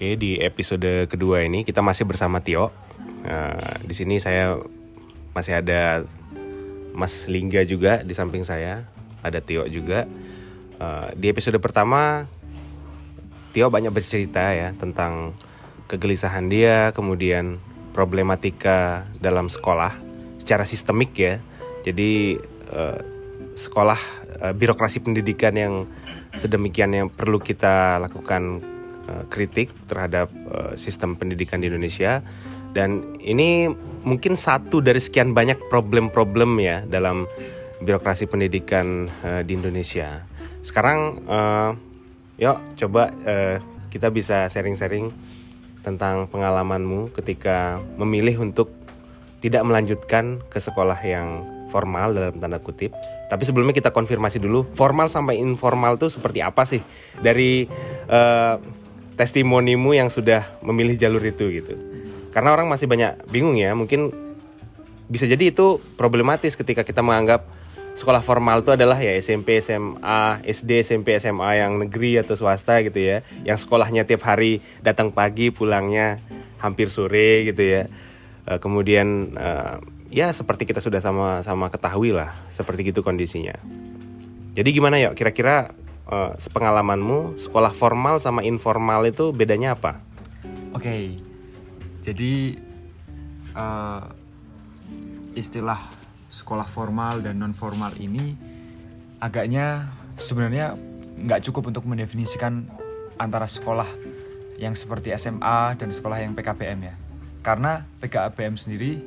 Oke, di episode kedua ini kita masih bersama Tio. Uh, di sini saya masih ada Mas Lingga juga di samping saya, ada Tio juga. Uh, di episode pertama Tio banyak bercerita ya tentang kegelisahan dia, kemudian problematika dalam sekolah secara sistemik ya. Jadi uh, sekolah uh, birokrasi pendidikan yang sedemikian yang perlu kita lakukan uh, kritik terhadap uh, sistem pendidikan di Indonesia. Dan ini mungkin satu dari sekian banyak problem-problem ya dalam birokrasi pendidikan uh, di Indonesia. Sekarang yuk coba kita bisa sharing-sharing tentang pengalamanmu ketika memilih untuk tidak melanjutkan ke sekolah yang formal dalam tanda kutip. Tapi sebelumnya kita konfirmasi dulu formal sampai informal tuh seperti apa sih? Dari uh, testimonimu yang sudah memilih jalur itu gitu. Karena orang masih banyak bingung ya, mungkin bisa jadi itu problematis ketika kita menganggap sekolah formal itu adalah ya SMP, SMA, SD, SMP, SMA yang negeri atau swasta gitu ya, yang sekolahnya tiap hari datang pagi, pulangnya hampir sore gitu ya. Uh, kemudian uh, ya seperti kita sudah sama-sama ketahui lah seperti gitu kondisinya. Jadi gimana ya kira-kira uh, sepengalamanmu sekolah formal sama informal itu bedanya apa? Oke, okay. jadi uh, istilah sekolah formal dan non formal ini agaknya sebenarnya nggak cukup untuk mendefinisikan antara sekolah yang seperti SMA dan sekolah yang PKBM ya. Karena PKBM sendiri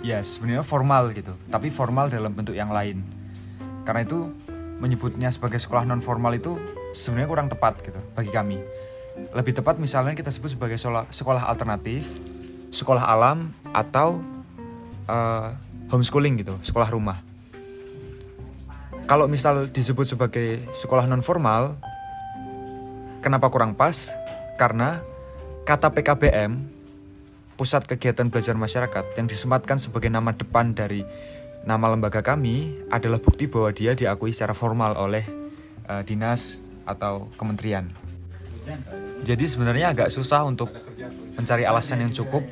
ya sebenarnya formal gitu tapi formal dalam bentuk yang lain karena itu menyebutnya sebagai sekolah non formal itu sebenarnya kurang tepat gitu bagi kami. Lebih tepat misalnya kita sebut sebagai sekolah, sekolah alternatif sekolah alam atau uh, homeschooling gitu sekolah rumah. Kalau misal disebut sebagai sekolah non formal kenapa kurang pas? Karena kata PKBM pusat kegiatan belajar masyarakat yang disematkan sebagai nama depan dari nama lembaga kami adalah bukti bahwa dia diakui secara formal oleh uh, dinas atau kementerian. Jadi sebenarnya agak susah untuk mencari alasan yang cukup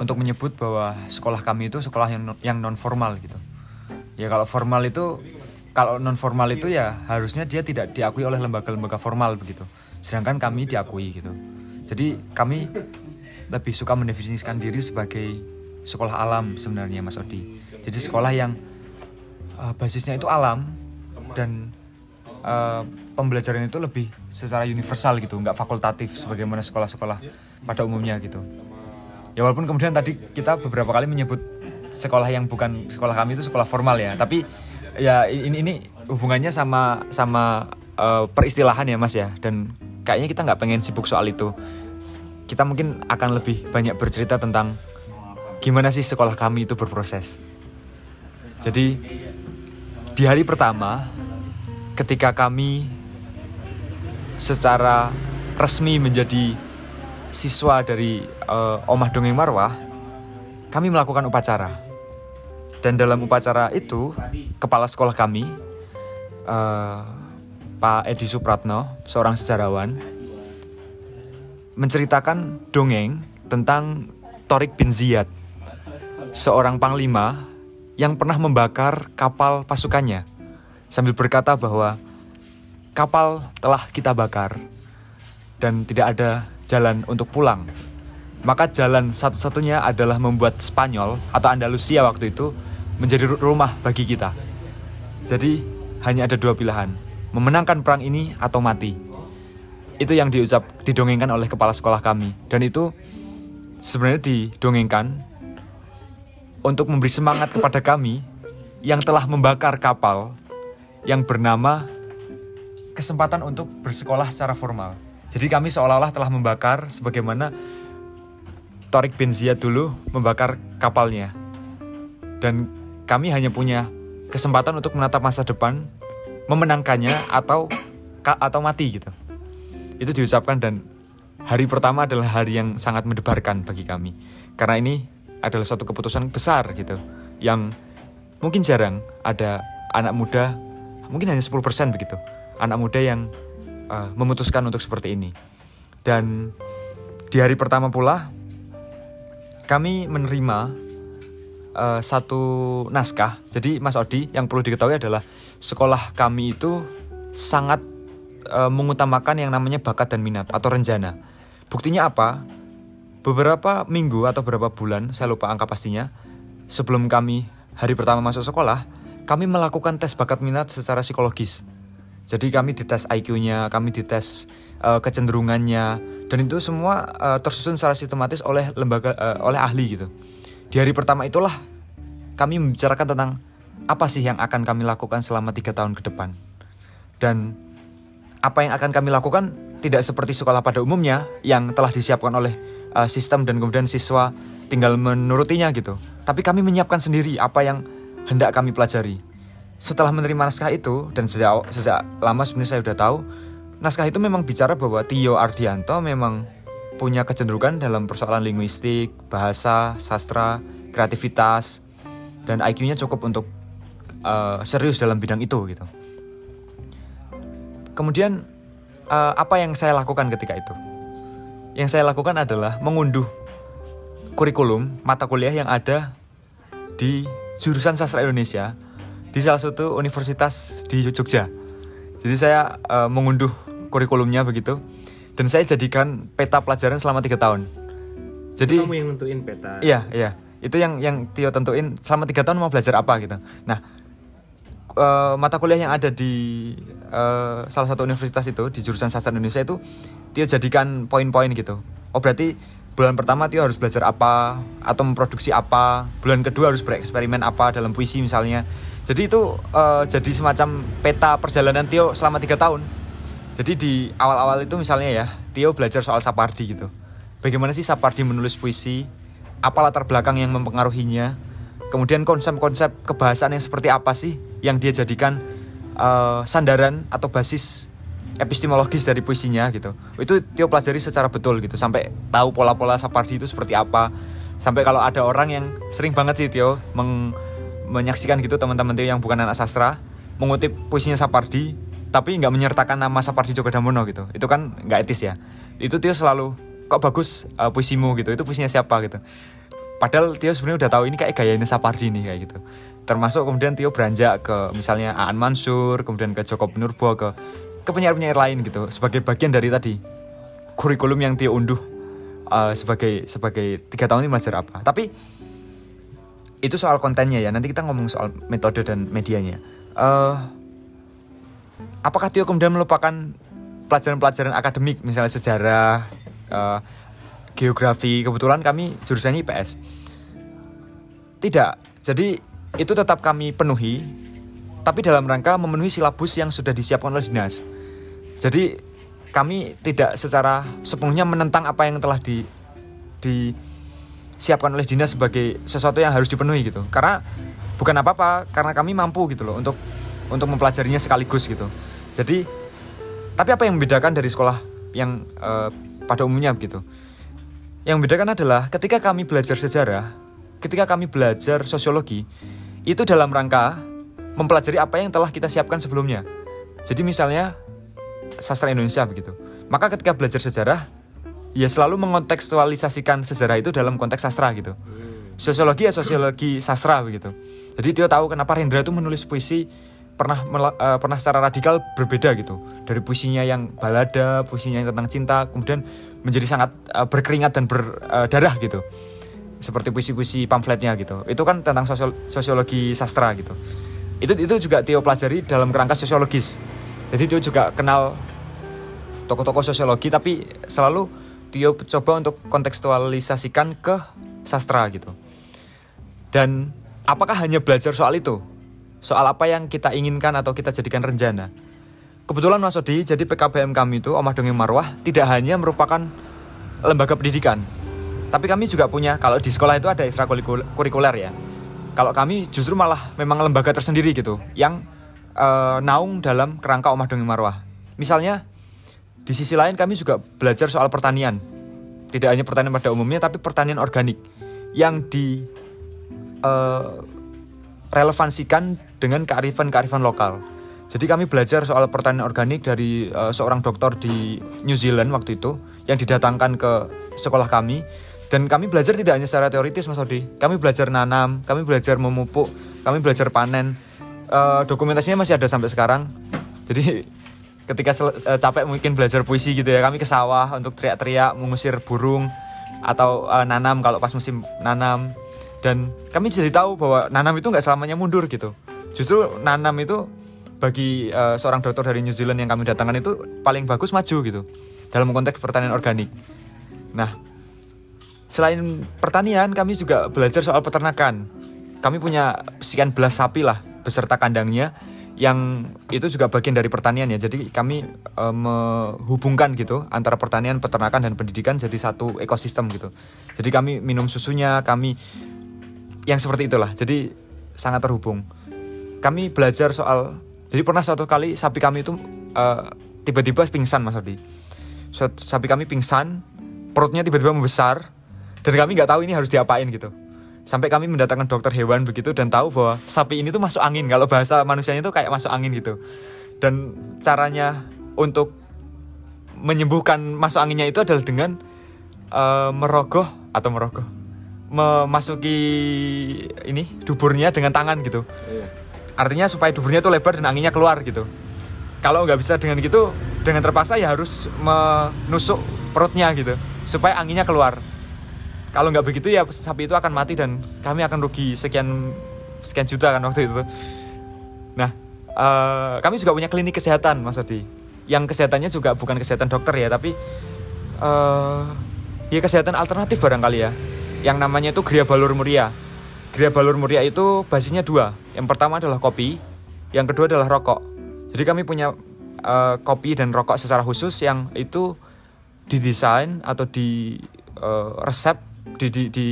untuk menyebut bahwa sekolah kami itu sekolah yang yang non formal gitu. Ya kalau formal itu kalau non formal itu ya harusnya dia tidak diakui oleh lembaga-lembaga formal begitu. Sedangkan kami diakui gitu. Jadi kami lebih suka mendefinisikan diri sebagai sekolah alam sebenarnya Mas Odi. Jadi sekolah yang uh, basisnya itu alam dan uh, pembelajaran itu lebih secara universal gitu, nggak fakultatif sebagaimana sekolah-sekolah pada umumnya gitu. Ya walaupun kemudian tadi kita beberapa kali menyebut sekolah yang bukan sekolah kami itu sekolah formal ya, tapi ya ini ini hubungannya sama sama uh, peristilahan ya Mas ya dan kayaknya kita nggak pengen sibuk soal itu kita mungkin akan lebih banyak bercerita tentang gimana sih sekolah kami itu berproses. Jadi di hari pertama ketika kami secara resmi menjadi siswa dari uh, Omah Dongeng Marwah, kami melakukan upacara. Dan dalam upacara itu, kepala sekolah kami, uh, Pak Edi Supratno, seorang sejarawan, menceritakan dongeng tentang Torik bin Ziyad, seorang panglima yang pernah membakar kapal pasukannya sambil berkata bahwa kapal telah kita bakar dan tidak ada jalan untuk pulang. Maka jalan satu-satunya adalah membuat Spanyol atau Andalusia waktu itu menjadi rumah bagi kita. Jadi hanya ada dua pilihan, memenangkan perang ini atau mati itu yang diucap didongengkan oleh kepala sekolah kami dan itu sebenarnya didongengkan untuk memberi semangat kepada kami yang telah membakar kapal yang bernama kesempatan untuk bersekolah secara formal. Jadi kami seolah-olah telah membakar sebagaimana Torik bin Ziyad dulu membakar kapalnya. Dan kami hanya punya kesempatan untuk menatap masa depan, memenangkannya atau atau mati gitu itu diucapkan dan hari pertama adalah hari yang sangat mendebarkan bagi kami karena ini adalah suatu keputusan besar gitu yang mungkin jarang ada anak muda mungkin hanya 10% begitu anak muda yang uh, memutuskan untuk seperti ini dan di hari pertama pula kami menerima uh, satu naskah. Jadi Mas Odi yang perlu diketahui adalah sekolah kami itu sangat uh, mengutamakan yang namanya bakat dan minat atau rencana. Buktinya apa? Beberapa minggu atau beberapa bulan, saya lupa angka pastinya, sebelum kami hari pertama masuk sekolah, kami melakukan tes bakat minat secara psikologis. Jadi kami dites IQ-nya, kami dites uh, kecenderungannya, dan itu semua uh, tersusun secara sistematis oleh lembaga uh, oleh ahli gitu. Di hari pertama itulah kami membicarakan tentang apa sih yang akan kami lakukan selama tiga tahun ke depan, dan apa yang akan kami lakukan tidak seperti sekolah pada umumnya yang telah disiapkan oleh uh, sistem dan kemudian siswa tinggal menurutinya gitu. Tapi kami menyiapkan sendiri apa yang hendak kami pelajari setelah menerima naskah itu dan sejak sejak lama sebenarnya saya sudah tahu naskah itu memang bicara bahwa Tio Ardianto memang punya kecenderungan dalam persoalan linguistik, bahasa, sastra, kreativitas dan IQ-nya cukup untuk uh, serius dalam bidang itu gitu. Kemudian uh, apa yang saya lakukan ketika itu? Yang saya lakukan adalah mengunduh kurikulum mata kuliah yang ada di jurusan sastra Indonesia di salah satu universitas di Jogja. Jadi saya uh, mengunduh kurikulumnya begitu dan saya jadikan peta pelajaran selama tiga tahun. Jadi kamu yang nentuin peta. Iya iya itu yang yang Tio tentuin selama tiga tahun mau belajar apa gitu. Nah uh, mata kuliah yang ada di uh, salah satu universitas itu di jurusan sastra Indonesia itu Tio jadikan poin-poin gitu. Oh berarti bulan pertama Tio harus belajar apa atau memproduksi apa. Bulan kedua harus bereksperimen apa dalam puisi misalnya jadi itu uh, jadi semacam peta perjalanan Tio selama tiga tahun. Jadi di awal-awal itu misalnya ya, Tio belajar soal Sapardi gitu. Bagaimana sih Sapardi menulis puisi? Apa latar belakang yang mempengaruhinya? Kemudian konsep-konsep kebahasaan yang seperti apa sih yang dia jadikan uh, sandaran atau basis epistemologis dari puisinya gitu. Itu Tio pelajari secara betul gitu sampai tahu pola-pola Sapardi itu seperti apa. Sampai kalau ada orang yang sering banget sih Tio meng menyaksikan gitu teman-teman yang bukan anak sastra mengutip puisinya Sapardi tapi nggak menyertakan nama Sapardi Djoko Damono gitu. Itu kan nggak etis ya. Itu Tio selalu kok bagus uh, puisimu? gitu. Itu puisinya siapa gitu padahal Tio sebenarnya udah tahu ini kayak gayanya Sapardi nih kayak gitu. Termasuk kemudian Tio beranjak ke misalnya Aan Mansur kemudian ke Joko Pinurbo ke ke penyair-penyair lain gitu. Sebagai bagian dari tadi kurikulum yang Tio unduh uh, sebagai sebagai tiga tahun ini belajar apa. Tapi itu soal kontennya ya. Nanti kita ngomong soal metode dan medianya. Uh, apakah Tio kemudian melupakan pelajaran-pelajaran akademik? Misalnya sejarah uh, geografi. Kebetulan kami jurusannya IPS tidak. Jadi itu tetap kami penuhi tapi dalam rangka memenuhi silabus yang sudah disiapkan oleh dinas. Jadi kami tidak secara sepenuhnya menentang apa yang telah di di siapkan oleh dinas sebagai sesuatu yang harus dipenuhi gitu. Karena bukan apa-apa karena kami mampu gitu loh untuk untuk mempelajarinya sekaligus gitu. Jadi tapi apa yang membedakan dari sekolah yang uh, pada umumnya gitu? Yang membedakan adalah ketika kami belajar sejarah ketika kami belajar sosiologi itu dalam rangka mempelajari apa yang telah kita siapkan sebelumnya jadi misalnya sastra Indonesia begitu maka ketika belajar sejarah ya selalu mengontekstualisasikan sejarah itu dalam konteks sastra gitu. Sosiologi ya sosiologi sastra begitu. Jadi dia tahu kenapa Rendra itu menulis puisi pernah uh, pernah secara radikal berbeda gitu. Dari puisinya yang balada, puisinya yang tentang cinta, kemudian menjadi sangat uh, berkeringat dan berdarah uh, gitu. Seperti puisi-puisi pamfletnya gitu. Itu kan tentang sosial, sosiologi sastra gitu. Itu itu juga Tio pelajari dalam kerangka sosiologis. Jadi Tio juga kenal tokoh-tokoh sosiologi tapi selalu Tio coba untuk kontekstualisasikan ke sastra gitu. Dan apakah hanya belajar soal itu? Soal apa yang kita inginkan atau kita jadikan rencana? Kebetulan Mas Odi, jadi PKBM kami itu, Omah Dongeng Marwah, tidak hanya merupakan lembaga pendidikan. Tapi kami juga punya, kalau di sekolah itu ada ekstrakurikuler ya. Kalau kami justru malah memang lembaga tersendiri gitu, yang uh, naung dalam kerangka Omah Dongeng Marwah. Misalnya di sisi lain kami juga belajar soal pertanian. Tidak hanya pertanian pada umumnya tapi pertanian organik yang di uh, relevansikan dengan kearifan-kearifan lokal. Jadi kami belajar soal pertanian organik dari uh, seorang dokter di New Zealand waktu itu yang didatangkan ke sekolah kami dan kami belajar tidak hanya secara teoritis Mas Odi. Kami belajar nanam, kami belajar memupuk, kami belajar panen. Uh, dokumentasinya masih ada sampai sekarang. Jadi ketika uh, capek mungkin belajar puisi gitu ya, kami ke sawah untuk teriak-teriak mengusir burung atau uh, nanam kalau pas musim nanam. Dan kami jadi tahu bahwa nanam itu nggak selamanya mundur gitu. Justru nanam itu bagi uh, seorang dokter dari New Zealand yang kami datangkan itu paling bagus maju gitu dalam konteks pertanian organik. Nah, selain pertanian kami juga belajar soal peternakan. Kami punya sekian belas sapi lah beserta kandangnya yang itu juga bagian dari pertanian ya. Jadi kami e, menghubungkan gitu antara pertanian, peternakan dan pendidikan jadi satu ekosistem gitu. Jadi kami minum susunya, kami yang seperti itulah. Jadi sangat terhubung. Kami belajar soal jadi pernah suatu kali sapi kami itu uh, tiba-tiba pingsan Mas Odi. Sapi kami pingsan, perutnya tiba-tiba membesar dan kami nggak tahu ini harus diapain gitu. Sampai kami mendatangkan dokter hewan begitu dan tahu bahwa sapi ini tuh masuk angin. Kalau bahasa manusianya itu kayak masuk angin gitu. Dan caranya untuk menyembuhkan masuk anginnya itu adalah dengan uh, merogoh atau merogoh memasuki ini duburnya dengan tangan gitu. Iya artinya supaya duburnya itu lebar dan anginnya keluar gitu kalau nggak bisa dengan gitu dengan terpaksa ya harus menusuk perutnya gitu supaya anginnya keluar kalau nggak begitu ya sapi itu akan mati dan kami akan rugi sekian sekian juta kan waktu itu nah uh, kami juga punya klinik kesehatan mas Odi yang kesehatannya juga bukan kesehatan dokter ya tapi uh, ya kesehatan alternatif barangkali ya yang namanya itu Gria Balur Muria Gria Balur Muria itu basisnya dua. Yang pertama adalah kopi, yang kedua adalah rokok. Jadi kami punya uh, kopi dan rokok secara khusus yang itu didesain atau di uh, resep di, di, di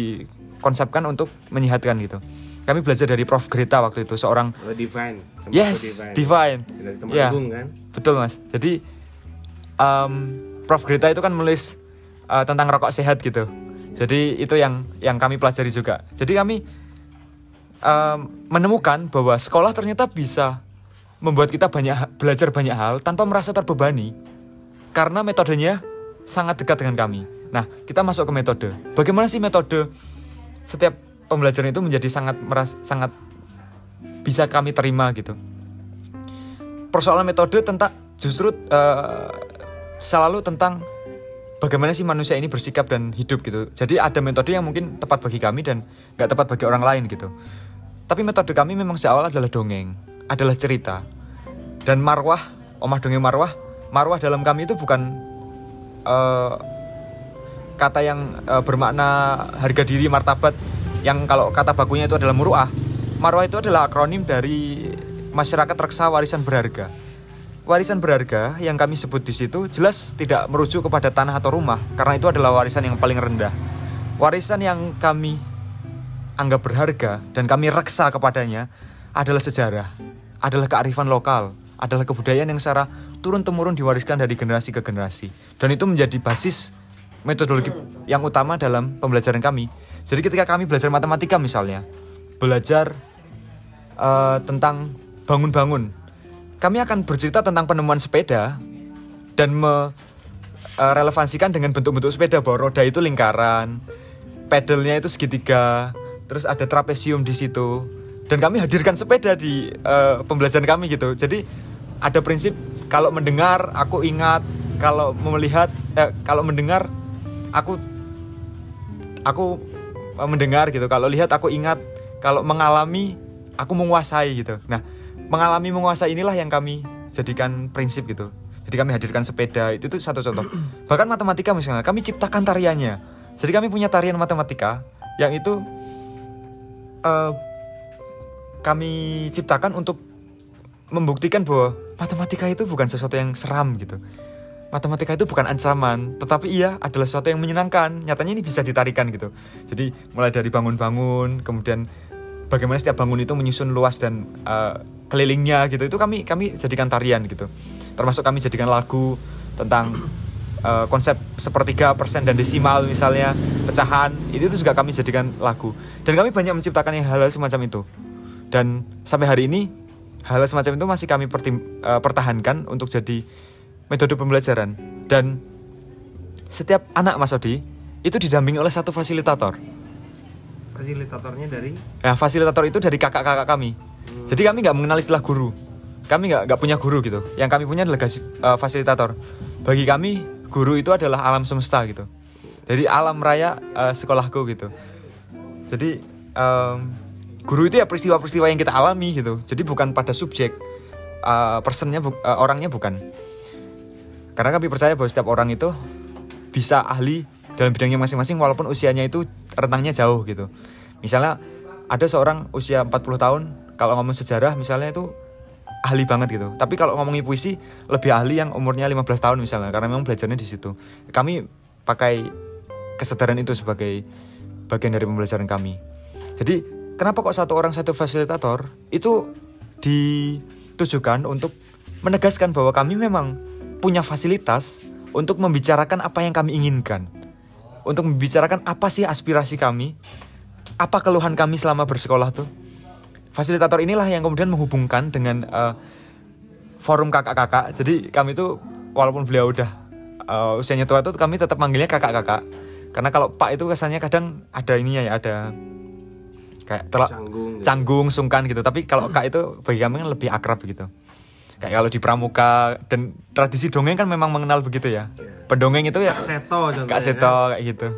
konsepkan untuk menyehatkan gitu. Kami belajar dari Prof Greta waktu itu seorang oh, Divine. Yes, Divine. divine. Ya, kan? Betul mas. Jadi um, Prof Greta itu kan menulis uh, tentang rokok sehat gitu. Jadi itu yang yang kami pelajari juga. Jadi kami um, menemukan bahwa sekolah ternyata bisa membuat kita banyak belajar banyak hal tanpa merasa terbebani karena metodenya sangat dekat dengan kami. Nah, kita masuk ke metode. Bagaimana sih metode setiap pembelajaran itu menjadi sangat meras, sangat bisa kami terima gitu. Persoalan metode tentang justru uh, selalu tentang bagaimana sih manusia ini bersikap dan hidup gitu. Jadi ada metode yang mungkin tepat bagi kami dan nggak tepat bagi orang lain gitu. Tapi metode kami memang seawal adalah dongeng, adalah cerita. Dan marwah, omah dongeng marwah, marwah dalam kami itu bukan uh, kata yang uh, bermakna harga diri martabat yang kalau kata bakunya itu adalah muruah. Marwah itu adalah akronim dari masyarakat reksa warisan berharga. Warisan berharga yang kami sebut di situ jelas tidak merujuk kepada tanah atau rumah karena itu adalah warisan yang paling rendah. Warisan yang kami anggap berharga dan kami reksa kepadanya adalah sejarah, adalah kearifan lokal, adalah kebudayaan yang secara turun-temurun diwariskan dari generasi ke generasi. Dan itu menjadi basis metodologi yang utama dalam pembelajaran kami. Jadi ketika kami belajar matematika misalnya, belajar uh, tentang bangun-bangun, kami akan bercerita tentang penemuan sepeda dan merelevansikan eh, dengan bentuk-bentuk sepeda bahwa roda itu lingkaran, pedalnya itu segitiga, terus ada trapesium di situ dan kami hadirkan sepeda di uh, pembelajaran kami gitu jadi ada prinsip kalau mendengar aku ingat kalau melihat eh, kalau mendengar aku aku uh, mendengar gitu. Kalau lihat aku ingat. Kalau mengalami aku menguasai gitu. Nah mengalami menguasai inilah yang kami jadikan prinsip gitu. Jadi kami hadirkan sepeda. Itu tuh satu contoh. Bahkan matematika misalnya kami ciptakan tariannya. Jadi kami punya tarian matematika yang itu uh, kami ciptakan untuk membuktikan bahwa matematika itu bukan sesuatu yang seram gitu. Matematika itu bukan ancaman, tetapi ia adalah sesuatu yang menyenangkan. Nyatanya ini bisa ditarikan gitu. Jadi mulai dari bangun-bangun, kemudian bagaimana setiap bangun itu menyusun luas dan uh, kelilingnya gitu. Itu kami kami jadikan tarian gitu. Termasuk kami jadikan lagu tentang uh, konsep sepertiga persen dan desimal misalnya pecahan itu juga kami jadikan lagu dan kami banyak menciptakan hal-hal semacam itu dan sampai hari ini hal semacam itu masih kami eh, pertahankan untuk jadi metode pembelajaran dan setiap anak Mas Odi itu didampingi oleh satu fasilitator. Fasilitatornya dari Nah, fasilitator itu dari kakak-kakak kami. Jadi kami nggak mengenal istilah guru. Kami nggak nggak punya guru gitu. Yang kami punya adalah gasi- eh, fasilitator. Bagi kami guru itu adalah alam semesta gitu. Jadi alam raya eh, sekolahku gitu. Jadi em, guru itu ya peristiwa-peristiwa yang kita alami gitu. Jadi bukan pada subjek, eh, personnya, bu- eh, orangnya bukan. Karena kami percaya bahwa setiap orang itu bisa ahli dalam bidangnya masing-masing walaupun usianya itu rentangnya jauh gitu. Misalnya ada seorang usia 40 tahun kalau ngomong sejarah misalnya itu ahli banget gitu. Tapi kalau ngomongin puisi lebih ahli yang umurnya 15 tahun misalnya karena memang belajarnya di situ. Kami pakai kesadaran itu sebagai bagian dari pembelajaran kami. Jadi kenapa kok satu orang satu fasilitator itu ditujukan untuk menegaskan bahwa kami memang punya fasilitas untuk membicarakan apa yang kami inginkan. Untuk membicarakan apa sih aspirasi kami, apa keluhan kami selama bersekolah tuh. Fasilitator inilah yang kemudian menghubungkan dengan eh, forum kakak-kakak. Jadi kami tuh walaupun beliau udah eh, usianya tua tuh kami tetap manggilnya kakak-kakak. Karena kalau Pak itu kesannya kadang ada ininya ya, ada kayak terla- canggung gitu. canggung, sungkan gitu. Tapi kalau Kak itu bagi kami kan lebih akrab gitu. Kayak kalau di pramuka dan tradisi dongeng kan memang mengenal begitu ya. Pendongeng itu ya Seto contohnya. Kak Seto kayak gitu.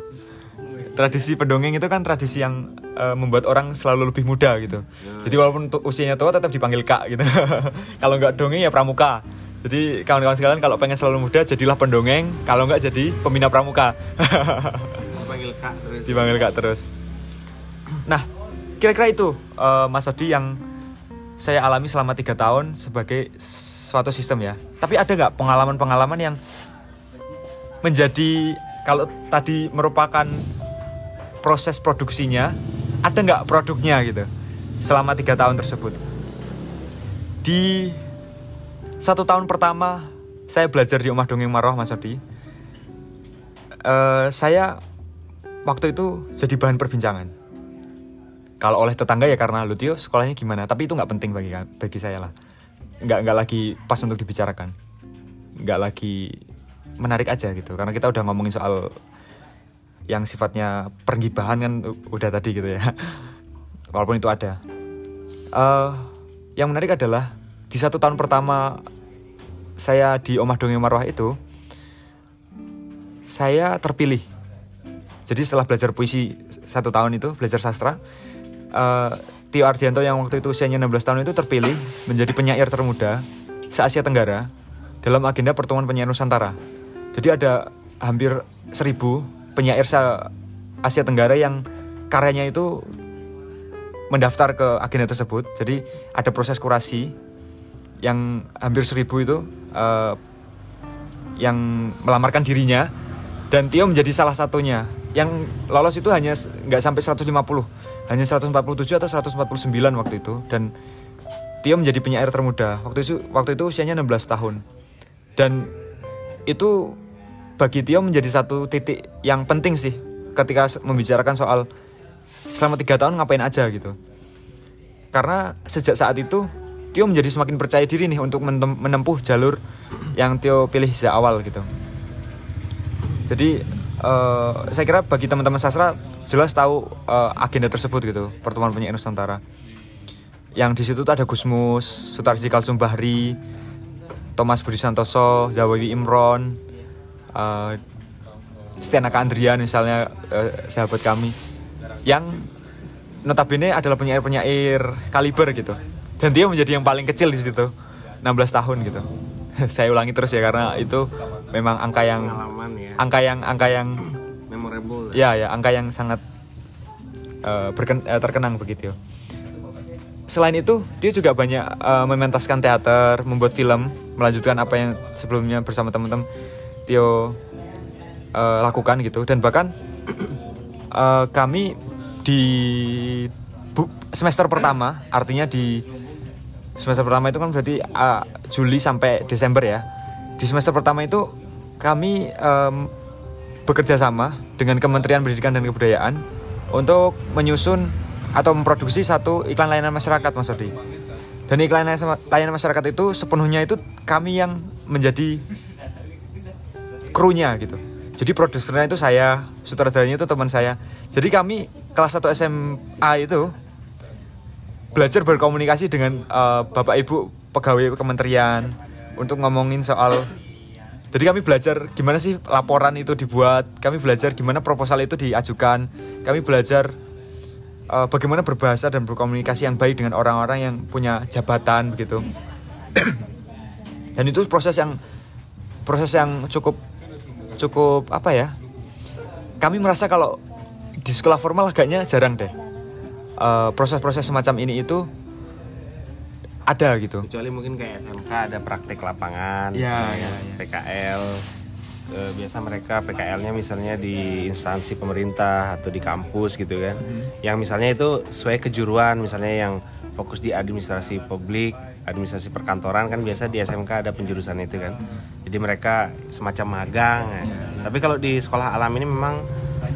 Tradisi pendongeng itu kan tradisi yang eh, membuat orang selalu lebih muda gitu. Jadi walaupun untuk usianya tua tetap dipanggil Kak gitu. kalau nggak dongeng ya pramuka. Jadi kawan-kawan sekalian kalau pengen selalu muda jadilah pendongeng, kalau nggak jadi pembina pramuka. Dipanggil Kak terus. dipanggil Kak terus. Nah, kira-kira itu eh, Mas Odi yang saya alami selama tiga tahun sebagai suatu sistem ya. Tapi ada nggak pengalaman-pengalaman yang menjadi kalau tadi merupakan proses produksinya, ada nggak produknya gitu selama tiga tahun tersebut? Di satu tahun pertama saya belajar di Rumah Dongeng Maroh Mas Odi. eh, saya waktu itu jadi bahan perbincangan. Kalau oleh tetangga ya karena Lutio sekolahnya gimana, tapi itu nggak penting bagi bagi saya lah. Nggak nggak lagi pas untuk dibicarakan, nggak lagi menarik aja gitu. Karena kita udah ngomongin soal yang sifatnya pergibahan kan udah tadi gitu ya. Walaupun itu ada. Eh, yang menarik adalah di satu tahun pertama saya di Omah Dongeng Marwah itu, saya terpilih jadi setelah belajar puisi satu tahun itu belajar sastra eh, Tio Ardianto yang waktu itu usianya 16 tahun itu terpilih menjadi penyair termuda se Asia Tenggara dalam agenda pertemuan penyair Nusantara. Jadi ada hampir seribu penyair se Asia Tenggara yang karyanya itu mendaftar ke agenda tersebut. Jadi ada proses kurasi yang hampir seribu itu eh, yang melamarkan dirinya. Dan Tio menjadi salah satunya yang lolos itu hanya nggak sampai 150 hanya 147 atau 149 waktu itu. Dan Tio menjadi penyair termuda. Waktu itu waktu itu usianya 16 tahun. Dan itu bagi Tio menjadi satu titik yang penting sih ketika membicarakan soal selama tiga tahun ngapain aja gitu. Karena sejak saat itu Tio menjadi semakin percaya diri nih untuk menempuh jalur yang Tio pilih sejak awal gitu. Jadi eh, saya kira bagi teman-teman sastra jelas tahu eh, agenda tersebut gitu pertemuan penyair Nusantara. Yang di situ ada Gusmus, Sutarji Kalsum Bahri, Thomas Budi Santoso, Zawawi Imron, eh Stianaka Andrian misalnya eh, sahabat kami yang notabene adalah penyair-penyair kaliber gitu. Dan dia menjadi yang paling kecil di situ, 16 tahun gitu. saya ulangi terus ya karena itu memang angka yang ya. angka yang angka yang Memorable. ya ya angka yang sangat eh, berken- eh, terkenang begitu. Selain itu, dia juga banyak eh, mementaskan teater, membuat film, melanjutkan apa yang sebelumnya bersama teman-teman Tio eh, lakukan gitu dan bahkan eh, kami di bu- semester pertama, artinya di semester pertama itu kan berarti eh, Juli sampai Desember ya. Di semester pertama itu kami em, bekerja sama dengan Kementerian Pendidikan dan Kebudayaan untuk menyusun atau memproduksi satu iklan layanan masyarakat Mas Odi. dan iklan layanan masyarakat itu sepenuhnya itu kami yang menjadi krunya gitu jadi produsernya itu saya sutradaranya itu teman saya jadi kami kelas 1 SMA itu belajar berkomunikasi dengan uh, bapak ibu pegawai kementerian untuk ngomongin soal jadi kami belajar gimana sih laporan itu dibuat kami belajar gimana proposal itu diajukan kami belajar uh, bagaimana berbahasa dan berkomunikasi yang baik dengan orang-orang yang punya jabatan begitu. Dan itu proses yang proses yang cukup cukup apa ya kami merasa kalau di sekolah formal agaknya jarang deh. Eh, proses-proses uh, semacam ini itu ada gitu kecuali mungkin kayak SMK ada praktek lapangan ya, ya, ya. PKL uh, biasa mereka PKL-nya misalnya di instansi pemerintah atau di kampus gitu kan. Hmm. Yang misalnya itu sesuai kejuruan misalnya yang fokus di administrasi publik, administrasi perkantoran kan biasa di SMK ada penjurusan itu kan. Jadi mereka semacam magang. Ya. Tapi kalau di sekolah alam ini memang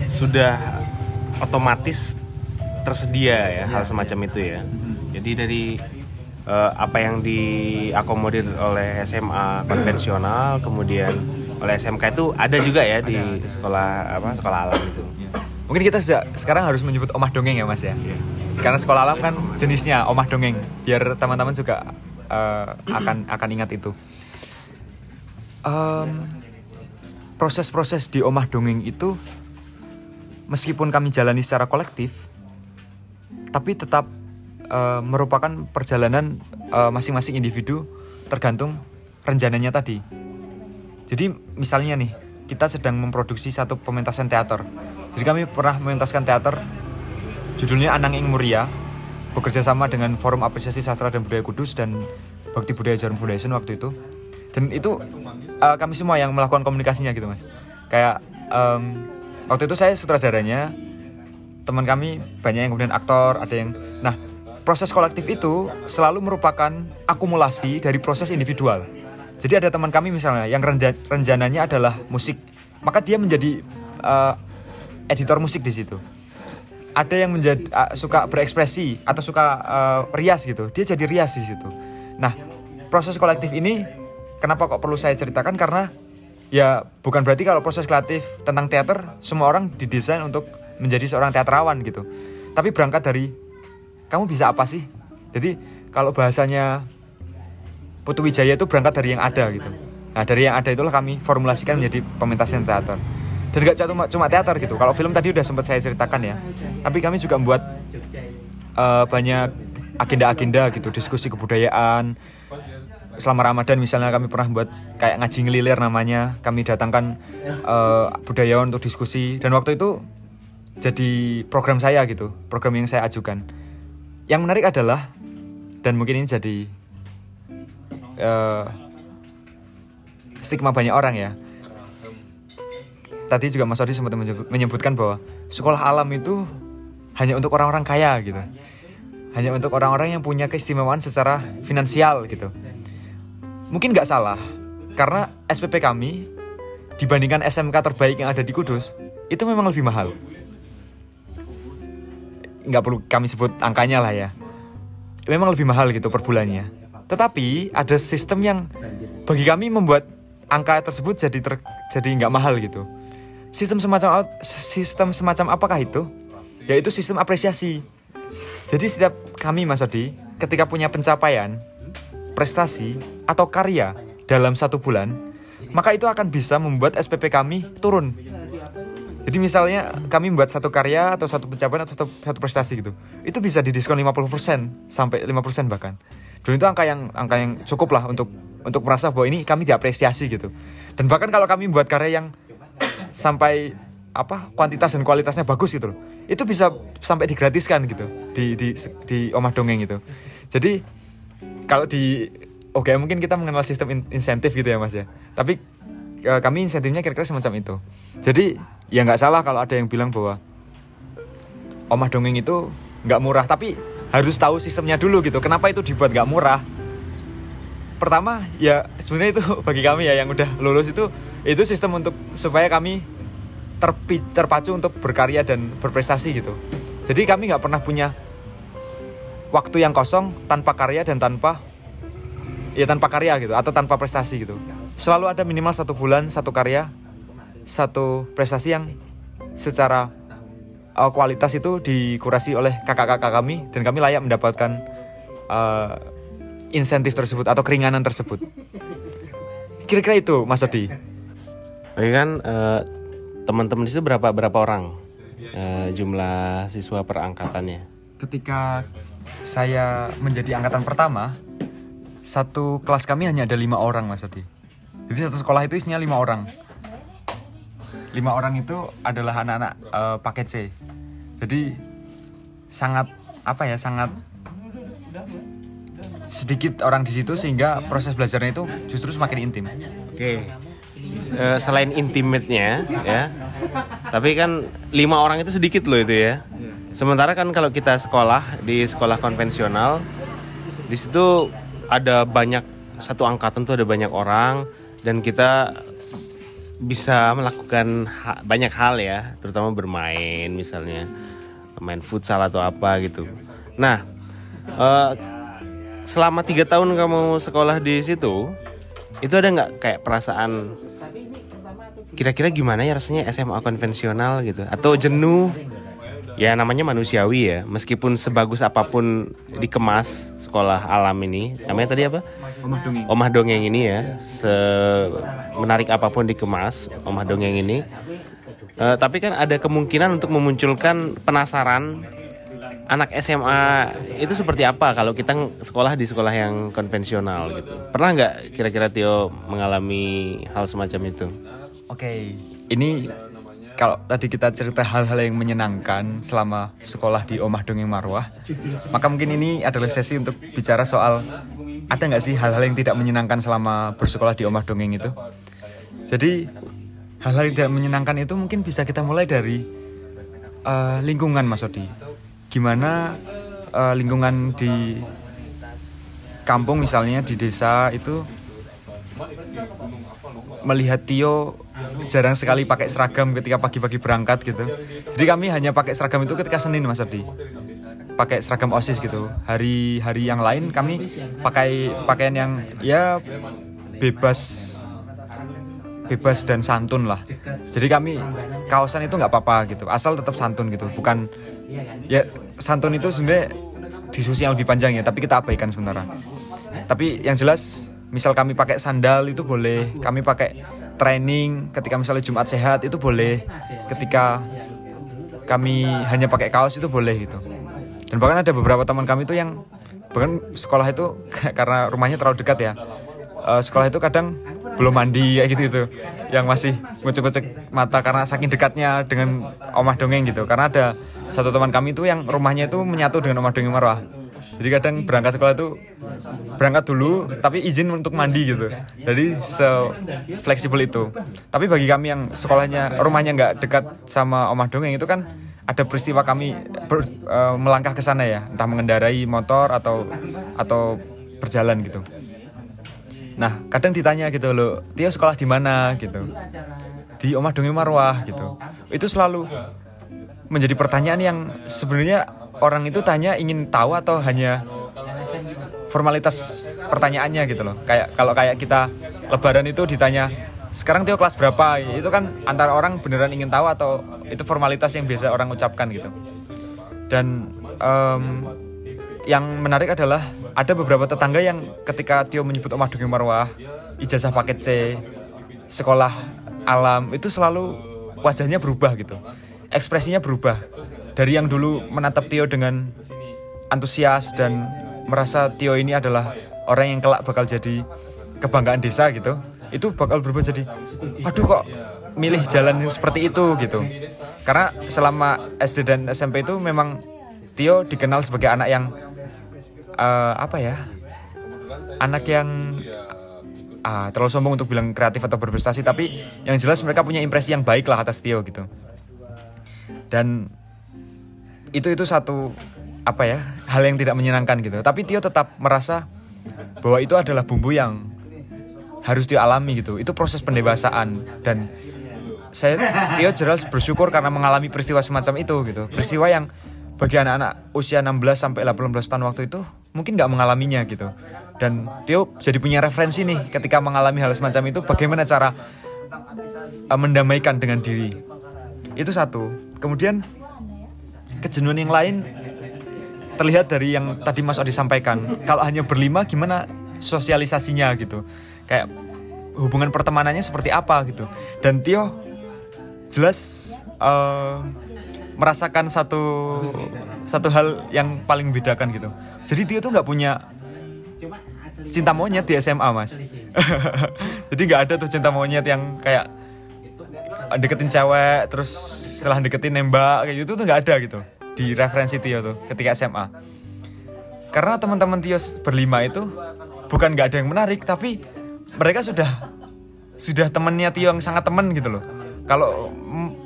sudah otomatis tersedia ya hal semacam itu ya. Jadi dari uh, apa yang diakomodir oleh SMA konvensional kemudian oleh SMK itu ada juga ya di sekolah apa sekolah alam itu. Mungkin kita sekarang harus menyebut omah dongeng ya mas ya. Yeah. Karena sekolah alam kan jenisnya omah dongeng. Biar teman-teman juga uh, akan akan ingat itu. Um, proses-proses di omah dongeng itu meskipun kami jalani secara kolektif, tapi tetap uh, merupakan perjalanan eh, masing-masing uh, individu tergantung rencananya tadi jadi misalnya nih, kita sedang memproduksi satu pementasan teater. Jadi kami pernah mementaskan teater judulnya Anang Ing Muria bekerja sama dengan Forum Apresiasi Sastra dan Budaya Kudus dan Bakti Budaya Jarum Foundation waktu itu. Dan itu uh, kami semua yang melakukan komunikasinya gitu mas. Kayak um, waktu itu saya sutradaranya, teman kami banyak yang kemudian aktor, ada yang. Nah proses kolektif itu selalu merupakan akumulasi dari proses individual. Jadi ada teman kami misalnya yang rencananya adalah musik, maka dia menjadi uh, editor musik di situ. Ada yang menjadi uh, suka berekspresi atau suka uh, rias gitu, dia jadi rias di situ. Nah, proses kolektif ini kenapa kok perlu saya ceritakan karena ya bukan berarti kalau proses kreatif tentang teater semua orang didesain untuk menjadi seorang teatrawan gitu. Tapi berangkat dari kamu bisa apa sih? Jadi kalau bahasanya Putu Wijaya itu berangkat dari yang ada gitu. Nah dari yang ada itulah kami formulasikan menjadi pementasan teater. Dan gak cuma cuma teater gitu. Kalau film tadi udah sempat saya ceritakan ya. Tapi kami juga membuat uh, banyak agenda-agenda gitu, diskusi kebudayaan. Selama Ramadan misalnya kami pernah buat kayak ngaji ngelilir namanya. Kami datangkan uh, budayawan untuk diskusi dan waktu itu jadi program saya gitu, program yang saya ajukan. Yang menarik adalah dan mungkin ini jadi uh, stigma banyak orang ya. Tadi juga Mas Odi sempat menyebutkan bahwa sekolah alam itu hanya untuk orang-orang kaya gitu. Hanya untuk orang-orang yang punya keistimewaan secara finansial gitu. Mungkin nggak salah, karena SPP kami dibandingkan SMK terbaik yang ada di Kudus, itu memang lebih mahal. Nggak perlu kami sebut angkanya lah ya. Memang lebih mahal gitu per bulannya tetapi ada sistem yang bagi kami membuat angka tersebut jadi ter, jadi nggak mahal gitu. Sistem semacam sistem semacam apakah itu? Yaitu sistem apresiasi. Jadi setiap kami Mas Odi ketika punya pencapaian, prestasi atau karya dalam satu bulan, maka itu akan bisa membuat SPP kami turun. Jadi misalnya kami membuat satu karya atau satu pencapaian atau satu, satu prestasi gitu, itu bisa didiskon 50% sampai 5% bahkan. Dan itu angka yang angka yang cukup lah untuk untuk merasa bahwa ini kami diapresiasi gitu. Dan bahkan kalau kami buat karya yang sampai apa kuantitas dan kualitasnya bagus gitu loh itu bisa sampai digratiskan gitu di di di omah dongeng itu jadi kalau di oke okay, mungkin kita mengenal sistem in, insentif gitu ya mas ya. Tapi e, kami insentifnya kira-kira semacam itu. Jadi ya nggak salah kalau ada yang bilang bahwa omah dongeng itu nggak murah tapi harus tahu sistemnya dulu gitu. Kenapa itu dibuat gak murah? Pertama ya sebenarnya itu bagi kami ya yang udah lulus itu itu sistem untuk supaya kami terpi, terpacu untuk berkarya dan berprestasi gitu. Jadi kami nggak pernah punya waktu yang kosong tanpa karya dan tanpa ya tanpa karya gitu atau tanpa prestasi gitu. Selalu ada minimal satu bulan satu karya satu prestasi yang secara uh, kualitas itu dikurasi oleh kakak-kakak kami dan kami layak mendapatkan uh, insentif tersebut atau keringanan tersebut. Kira-kira itu Mas Odi Oke kan eh, teman-teman di situ berapa berapa orang eh, jumlah siswa per angkatannya? ketika saya menjadi angkatan pertama satu kelas kami hanya ada lima orang mas Odi jadi satu sekolah itu isinya lima orang lima orang itu adalah anak-anak eh, paket C jadi sangat apa ya sangat sedikit orang di situ sehingga proses belajarnya itu justru semakin intim Oke. Eh, selain intimate-nya ya. Tapi kan lima orang itu sedikit loh itu ya. Sementara kan kalau kita sekolah di sekolah konvensional di situ ada banyak satu angkatan tuh ada banyak orang dan kita bisa melakukan ha- banyak hal ya, terutama bermain misalnya main futsal atau apa gitu. Nah, eh, selama tiga tahun kamu sekolah di situ, itu ada nggak kayak perasaan kira-kira gimana ya rasanya SMA konvensional gitu atau jenuh ya namanya manusiawi ya. Meskipun sebagus apa pun dikemas sekolah alam ini namanya tadi apa? Omah dongeng. Omah dongeng ini ya. Se menarik apa pun dikemas omah dongeng ini. Eh, tapi kan ada kemungkinan untuk memunculkan penasaran anak SMA itu seperti apa kalau kita sekolah di sekolah yang konvensional gitu. Pernah nggak kira-kira Tio mengalami hal semacam itu? Oke, ini kalau tadi kita cerita hal-hal yang menyenangkan selama sekolah di Omah Dongeng Marwah, maka mungkin ini adalah sesi untuk bicara soal ada nggak sih hal-hal yang tidak menyenangkan selama bersekolah di Omah Dongeng itu? Jadi hal-hal yang tidak menyenangkan itu mungkin bisa kita mulai dari eh, lingkungan Mas Odi. Gimana eh, lingkungan di kampung misalnya di desa itu melihat Tio jarang sekali pakai seragam ketika pagi-pagi berangkat gitu. Jadi kami hanya pakai seragam itu ketika Senin Mas Ardi. Pakai seragam OSIS gitu. Hari-hari yang lain kami pakai pakaian yang ya bebas bebas dan santun lah. Jadi kami kaosan itu nggak apa-apa gitu. Asal tetap santun gitu. Bukan ya santun itu sebenarnya diskusi yang lebih panjang ya, tapi kita abaikan sementara. Tapi yang jelas misal kami pakai sandal itu boleh, kami pakai training ketika misalnya Jumat sehat itu boleh, ketika kami hanya pakai kaos itu boleh gitu. Dan bahkan ada beberapa teman kami itu yang bahkan sekolah itu karena rumahnya terlalu dekat ya. eh, sekolah itu kadang belum mandi kayak gitu itu yang masih ngucek-ngucek mata karena saking dekatnya dengan omah dongeng gitu karena ada satu teman kami itu yang rumahnya itu menyatu dengan omah dongeng marwah jadi kadang berangkat sekolah itu berangkat dulu tapi izin untuk mandi gitu. Jadi se fleksibel itu. Tapi bagi kami yang sekolahnya rumahnya nggak dekat sama omah dongeng itu kan ada peristiwa kami ber- eh, melangkah ke sana ya. Entah mengendarai motor atau atau berjalan gitu. Nah kadang ditanya gitu loh Tio sekolah di mana? gitu. Di omah dongeng marwah gitu. Itu selalu menjadi pertanyaan yang sebenarnya orang itu tanya ingin tahu atau hanya formalitas pertanyaannya gitu loh. Kayak kalau kayak kita lebaran itu ditanya sekarang Tio kelas berapa? Itu kan antara orang beneran ingin tahu atau itu formalitas yang biasa orang ucapkan gitu. Dan em, yang menarik adalah ada beberapa tetangga yang ketika Tio menyebut Omah Dongeng Marwah, ijazah paket C, sekolah alam itu selalu wajahnya berubah gitu. Ekspresinya berubah. Dari yang dulu menatap Tio dengan antusias dan merasa Tio ini adalah orang yang kelak bakal jadi kebanggaan desa gitu itu bakal berubah jadi aduh kok milih jalan yang seperti itu gitu. Karena selama SD dan SMP itu memang Tio dikenal sebagai anak yang eh, apa ya anak yang ah, terlalu sombong untuk bilang kreatif atau berprestasi tapi yang jelas mereka punya impresi yang baik lah atas Tio gitu. Dan itu itu satu apa ya hal yang tidak menyenangkan gitu. Tapi Tio tetap merasa bahwa itu adalah bumbu yang harus dialami gitu. Itu proses pendewasaan. Dan saya Tio jelas bersyukur karena mengalami peristiwa semacam itu gitu. Peristiwa yang bagi anak-anak usia 16 sampai 18 tahun waktu itu mungkin nggak mengalaminya gitu. Dan Tio jadi punya referensi nih ketika mengalami hal semacam itu bagaimana cara uh, mendamaikan dengan diri. Itu satu. Kemudian kejenuhan yang lain terlihat dari yang tadi Mas Odi sampaikan. Kalau hanya berlima gimana sosialisasinya gitu? Kayak hubungan pertemanannya seperti apa gitu? Dan Tio jelas uh, merasakan satu satu hal yang paling membedakan gitu. Jadi Tio tuh nggak punya cinta monyet di SMA mas. Jadi nggak ada tuh cinta monyet yang kayak deketin cewek terus setelah deketin nembak kayak gitu tuh nggak ada gitu di referensi Tio tuh ketika SMA karena teman-teman Tio berlima itu bukan nggak ada yang menarik tapi mereka sudah sudah temennya Tio yang sangat temen gitu loh. Kalau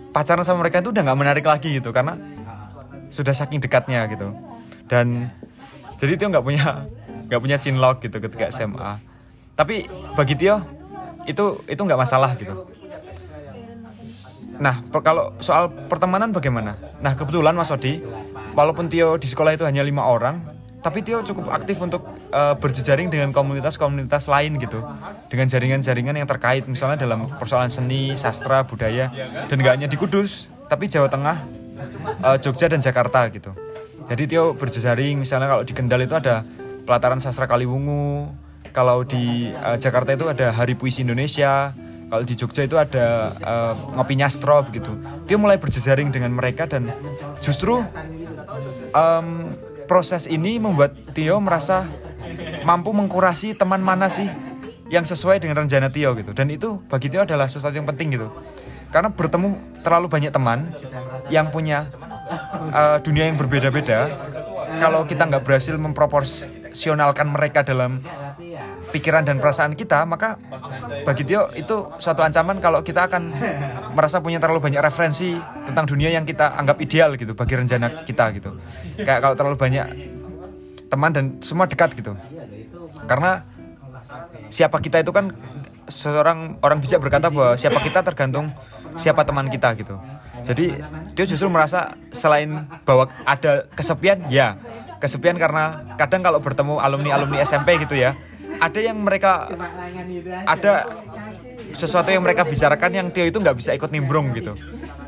pacaran sama mereka itu udah nggak menarik lagi gitu karena sudah saking dekatnya gitu. Dan jadi Tio nggak punya nggak punya cinlok gitu ketika SMA tapi bagi Tio itu itu nggak masalah gitu nah kalau soal pertemanan bagaimana? Nah kebetulan Mas Odi walaupun Tio di sekolah itu hanya lima orang tapi Tio cukup aktif untuk uh, berjejaring dengan komunitas-komunitas lain gitu. Dengan jaringan-jaringan yang terkait misalnya dalam persoalan seni, sastra, budaya dan gak hanya di Kudus tapi Jawa Tengah, uh, Jogja dan Jakarta gitu. Jadi Tio berjejaring misalnya kalau di Kendal itu ada pelataran sastra Kaliwungu kalau di uh, Jakarta itu ada Hari Puisi Indonesia kalau di Jogja itu ada uh, ngopi nyastro begitu. Tio mulai berjejaring dengan mereka dan justru um, proses ini membuat Tio merasa mampu mengkurasi teman mana sih yang sesuai dengan rencana Tio gitu. Dan itu bagi Tio adalah sesuatu yang penting gitu. Karena bertemu terlalu banyak teman yang punya uh, dunia yang berbeda-beda kalau kita nggak berhasil memproporsionalkan mereka dalam pikiran dan perasaan kita maka bagi Tio itu suatu ancaman kalau kita akan merasa punya terlalu banyak referensi tentang dunia yang kita anggap ideal gitu bagi rencana kita gitu. Kayak kalau terlalu banyak teman dan semua dekat gitu. Karena siapa kita itu kan seorang orang bijak berkata bahwa siapa kita tergantung siapa teman kita gitu. Jadi dia justru merasa selain bahwa ada kesepian ya kesepian karena kadang kalau bertemu alumni alumni SMP gitu ya ada yang mereka ada sesuatu yang mereka bicarakan yang Tio itu nggak bisa ikut nimbrung gitu.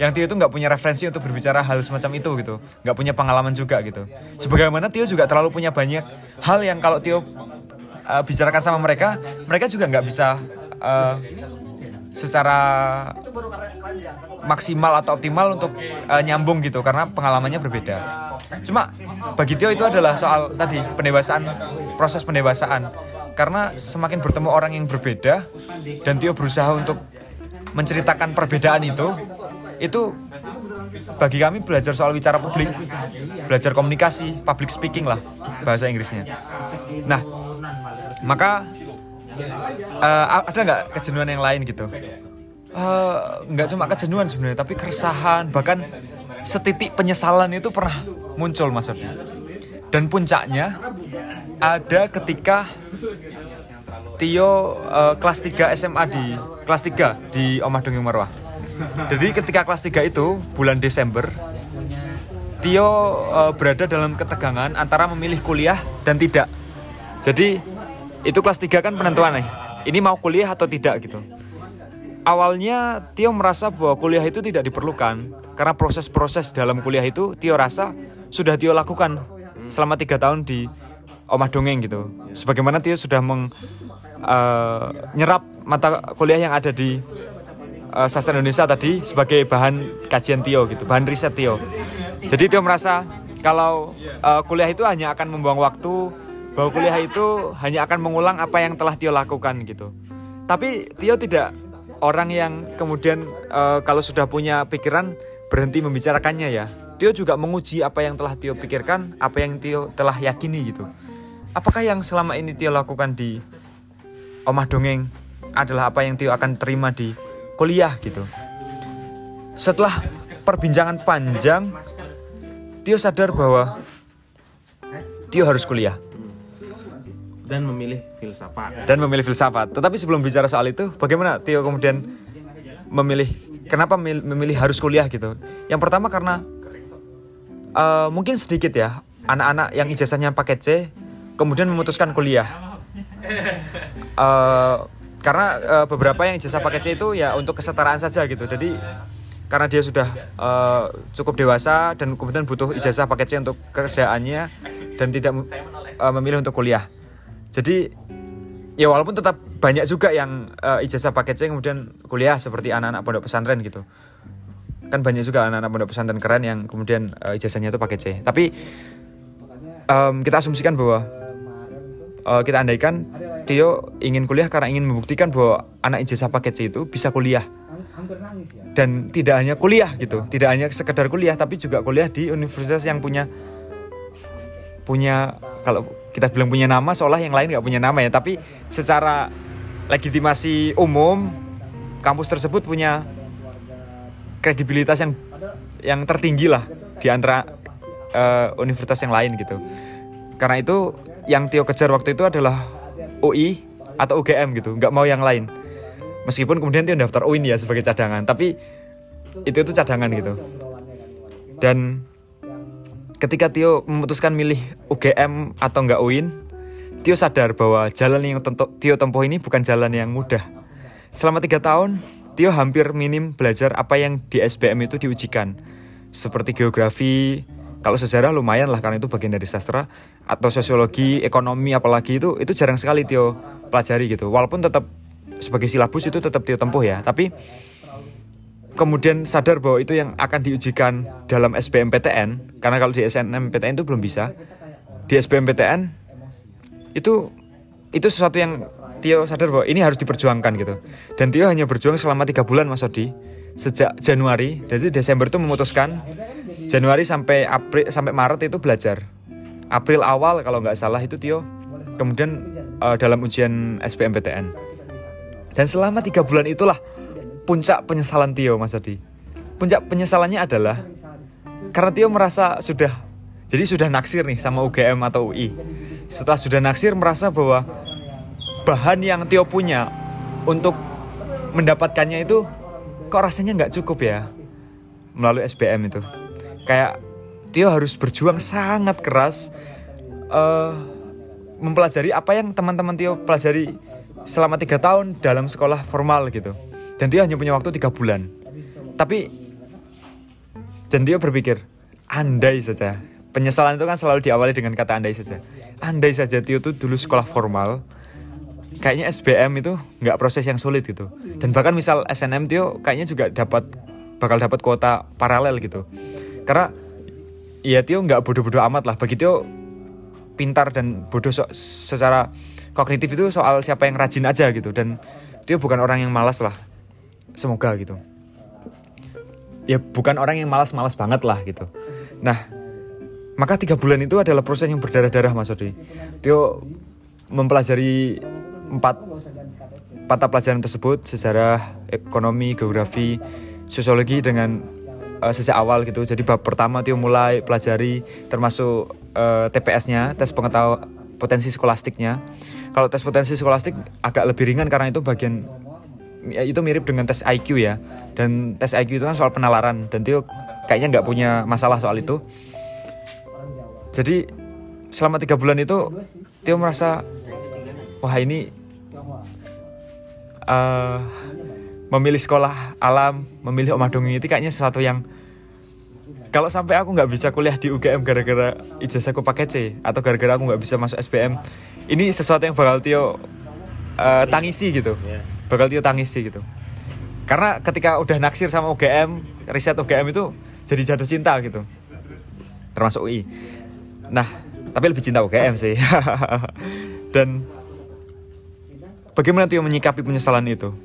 Yang Tio itu nggak punya referensi untuk berbicara hal semacam itu gitu. Nggak punya pengalaman juga gitu. Sebagaimana Tio juga terlalu punya banyak hal yang kalau Tio uh, bicarakan sama mereka mereka juga nggak bisa uh, secara maksimal atau optimal untuk uh, nyambung gitu karena pengalamannya berbeda. Cuma bagi Tio itu adalah soal tadi pendewasaan proses pendewasaan karena semakin bertemu orang yang berbeda dan Tio berusaha untuk menceritakan perbedaan itu itu bagi kami belajar soal bicara publik belajar komunikasi public speaking lah bahasa Inggrisnya. Nah maka uh, ada nggak kejenuhan yang lain gitu? Uh, nggak cuma kejenuhan sebenarnya tapi keresahan bahkan setitik penyesalan itu pernah muncul mas Odi dan puncaknya ada ketika Tio uh, kelas 3 SMA di kelas 3 di Omah Dongeng Marwah. Jadi ketika kelas 3 itu bulan Desember Tio uh, berada dalam ketegangan antara memilih kuliah dan tidak. Jadi itu kelas 3 kan penentuan nih. Ini mau kuliah atau tidak gitu. Awalnya Tio merasa bahwa kuliah itu tidak diperlukan karena proses-proses dalam kuliah itu Tio rasa sudah Tio lakukan selama tiga tahun di Omah Dongeng gitu. Sebagaimana Tio sudah meng, uh, nyerap mata kuliah yang ada di uh, sastra Indonesia tadi sebagai bahan kajian Tio gitu, bahan riset Tio. Jadi Tio merasa kalau uh, kuliah itu hanya akan membuang waktu, bahwa kuliah itu hanya akan mengulang apa yang telah Tio lakukan gitu. Tapi Tio tidak orang yang kemudian uh, kalau sudah punya pikiran berhenti membicarakannya ya. Tio juga menguji apa yang telah Tio pikirkan, apa yang Tio telah yakini gitu apakah yang selama ini Tio lakukan di Omah Dongeng adalah apa yang Tio akan terima di kuliah gitu. Setelah perbincangan panjang, Tio sadar bahwa Tio harus kuliah dan memilih filsafat. Dan memilih filsafat. Tetapi sebelum bicara soal itu, bagaimana Tio kemudian memilih kenapa memilih harus kuliah gitu? Yang pertama karena eh, mungkin sedikit ya anak-anak yang ijazahnya paket C kemudian memutuskan kuliah. Eh, karena eh, beberapa yang ijazah paket C itu ya untuk kesetaraan saja gitu. Jadi karena dia sudah eh, cukup dewasa dan kemudian butuh ijazah paket C untuk kerjaannya dan tidak eh, memilih untuk kuliah. Jadi ya walaupun tetap banyak juga yang eh, ijazah paket C kemudian kuliah seperti anak-anak pondok pesantren gitu kan banyak juga anak-anak pondok pesantren keren yang kemudian eh, ijazahnya itu paket C tapi em, kita asumsikan bahwa eh, kita andaikan Tio ingin kuliah karena ingin membuktikan bahwa anak ijazah paket C itu bisa kuliah. Dan tidak hanya kuliah gitu tidak hanya sekedar kuliah tapi juga kuliah di universitas yang punya punya kalau kita bilang punya nama seolah yang lain nggak punya nama ya. Tapi secara legitimasi umum kampus tersebut punya kredibilitas yang yang tertinggi lah di antara eh, universitas yang lain gitu. Karena itu yang Tio kejar waktu itu adalah UI atau UGM gitu nggak mau yang lain meskipun kemudian Tio daftar UIN ya sebagai cadangan tapi itu itu cadangan gitu dan ketika Tio memutuskan milih UGM atau enggak UIN, Tio sadar bahwa jalan yang tentu, Tio tempuh ini bukan jalan yang mudah. Selama tiga tahun, Tio hampir minim belajar apa yang di SBM itu diujikan. Seperti geografi, kalau sejarah lumayan lah karena itu bagian dari sastra, atau sosiologi, ekonomi apalagi itu itu jarang sekali Tio pelajari gitu. Walaupun tetap sebagai silabus itu tetap Tio tempuh ya, tapi kemudian sadar bahwa itu yang akan diujikan dalam SBMPTN karena kalau di SNMPTN itu belum bisa. Di SBMPTN itu itu sesuatu yang Tio sadar bahwa ini harus diperjuangkan gitu. Dan Tio hanya berjuang selama tiga bulan Mas Odi sejak Januari jadi Desember itu memutuskan Januari sampai April sampai Maret itu belajar April awal kalau nggak salah itu Tio kemudian eh, dalam ujian SBMPTN dan selama tiga bulan itulah puncak penyesalan Tio Mas Adi. Puncak penyesalannya adalah karena Tio merasa sudah jadi sudah naksir nih sama UGM atau UI. Setelah sudah naksir merasa bahwa bahan yang Tio punya untuk mendapatkannya itu kok rasanya nggak cukup ya? Melalui SBM itu. Kayak Tio harus berjuang sangat keras eh, mempelajari apa yang teman-teman Tio pelajari selama tiga tahun dalam sekolah formal gitu. Dan dia hanya punya waktu tiga bulan. Tapi dan dia berpikir andai saja. Penyesalan itu kan selalu diawali dengan kata andai saja. Andai saja Tio tuh dulu sekolah formal kayaknya SBM itu nggak proses yang sulit gitu. Dan bahkan misal SNM Tio kayaknya juga dapat bakal dapat kuota paralel gitu. Karena ya Tio nggak bodoh-bodoh amat lah. Bagi Tio pintar dan bodoh so- secara kognitif itu soal siapa yang rajin aja gitu. Dan Tio bukan orang yang malas lah. Semoga gitu. Ya bukan orang yang malas-malas banget lah gitu. Nah maka tiga bulan itu adalah proses yang berdarah-darah Mas Odi. Tio mempelajari empat mata pelajaran tersebut sejarah ekonomi geografi sosiologi dengan eh, sejak awal gitu. Jadi bab pertama Tio mulai pelajari termasuk eh, TPS-nya tes pengetahuan potensi skolastiknya. Kalau tes potensi skolastik agak lebih ringan karena itu bagian ya, itu mirip dengan tes IQ ya. Dan tes IQ itu kan soal penalaran dan Tio kayaknya nggak punya masalah soal itu. Jadi selama tiga bulan itu Tio merasa wah ini eh, memilih sekolah alam memilih Omah Dongeng itu kayaknya sesuatu yang kalau sampai aku nggak bisa kuliah di UGM gara-gara ijazahku pakai C atau gara-gara aku nggak bisa masuk SBM ini sesuatu yang bakal Tio eh, tangisi gitu. Bakal Tio tangisi gitu. Karena ketika udah naksir sama UGM riset UGM itu jadi jatuh cinta gitu. Termasuk UI nah tapi lebih cinta UGM sih. Dan bagaimana Tio menyikapi penyesalan itu?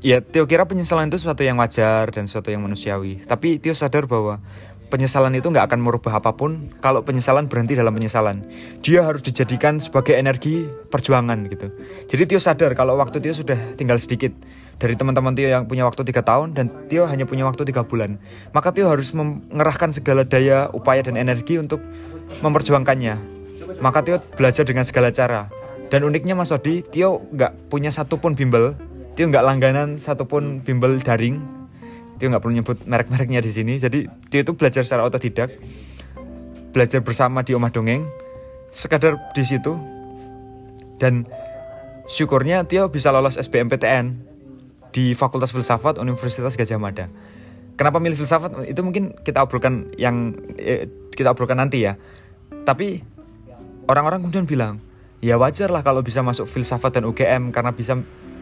Ya Tio kira penyesalan itu sesuatu yang wajar dan sesuatu yang manusiawi. Tapi Tio sadar bahwa penyesalan itu nggak akan merubah apa pun kalau penyesalan berhenti dalam penyesalan. Dia harus dijadikan sebagai energi perjuangan gitu. Jadi Tio sadar kalau waktu Tio sudah tinggal sedikit dari teman-teman Tio yang punya waktu tiga tahun dan Tio hanya punya waktu tiga bulan. Maka Tio harus mengerahkan segala daya upaya dan energi untuk memperjuangkannya. Maka Tio belajar dengan segala cara dan uniknya Mas Odi Tio nggak punya satupun bimbel Tio nggak langganan satupun bimbel daring Tio nggak perlu nyebut merek-mereknya di sini jadi Tio itu belajar secara otodidak belajar bersama di omah dongeng sekadar di situ dan syukurnya Tio bisa lolos SBMPTN di Fakultas Filsafat Universitas Gajah Mada. Kenapa milih filsafat? Itu mungkin kita obrolkan yang eh, kita obrolkan nanti ya. Tapi orang-orang kemudian bilang, ya wajar lah kalau bisa masuk filsafat dan UGM karena bisa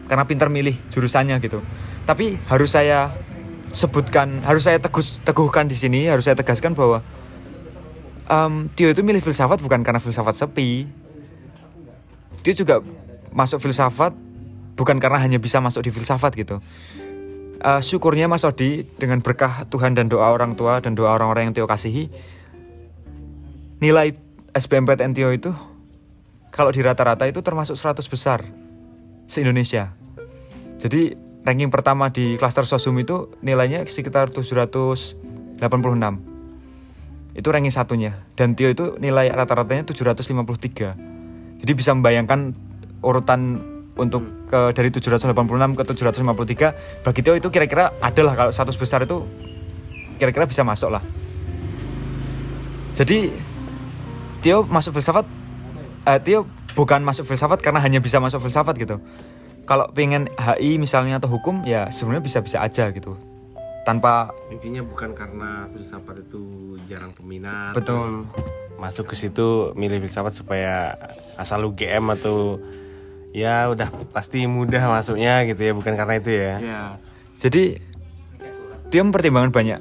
karena pintar milih jurusannya gitu. Tapi harus saya sebutkan, harus saya tegus, teguhkan di sini, harus saya tegaskan bahwa um, Tio itu milih filsafat bukan karena filsafat sepi. Dia juga masuk filsafat bukan karena hanya bisa masuk di filsafat gitu uh, syukurnya Mas Odi dengan berkah Tuhan dan doa orang tua dan doa orang-orang yang Tio kasihi nilai SBMPTN Tio itu kalau di rata-rata itu termasuk 100 besar se-Indonesia. Jadi ranking pertama di klaster sosum itu nilainya sekitar 786 itu ranking satunya. Dan Tio itu nilai rata-ratanya 753 jadi bisa membayangkan urutan untuk ke dari 786 ke 753 bagi Tio itu kira-kira adalah kalau satu besar itu kira-kira bisa masuk lah. Jadi Tio masuk filsafat eh, Tio bukan masuk filsafat karena hanya bisa masuk filsafat gitu kalau pengen HI misalnya atau hukum ya sebenarnya bisa-bisa aja gitu tanpa intinya bukan karena filsafat itu jarang peminat betul masuk ke situ milih filsafat supaya asal UGM atau ya udah pasti mudah masuknya gitu ya bukan karena itu ya. ya. Jadi dia mempertimbangkan banyak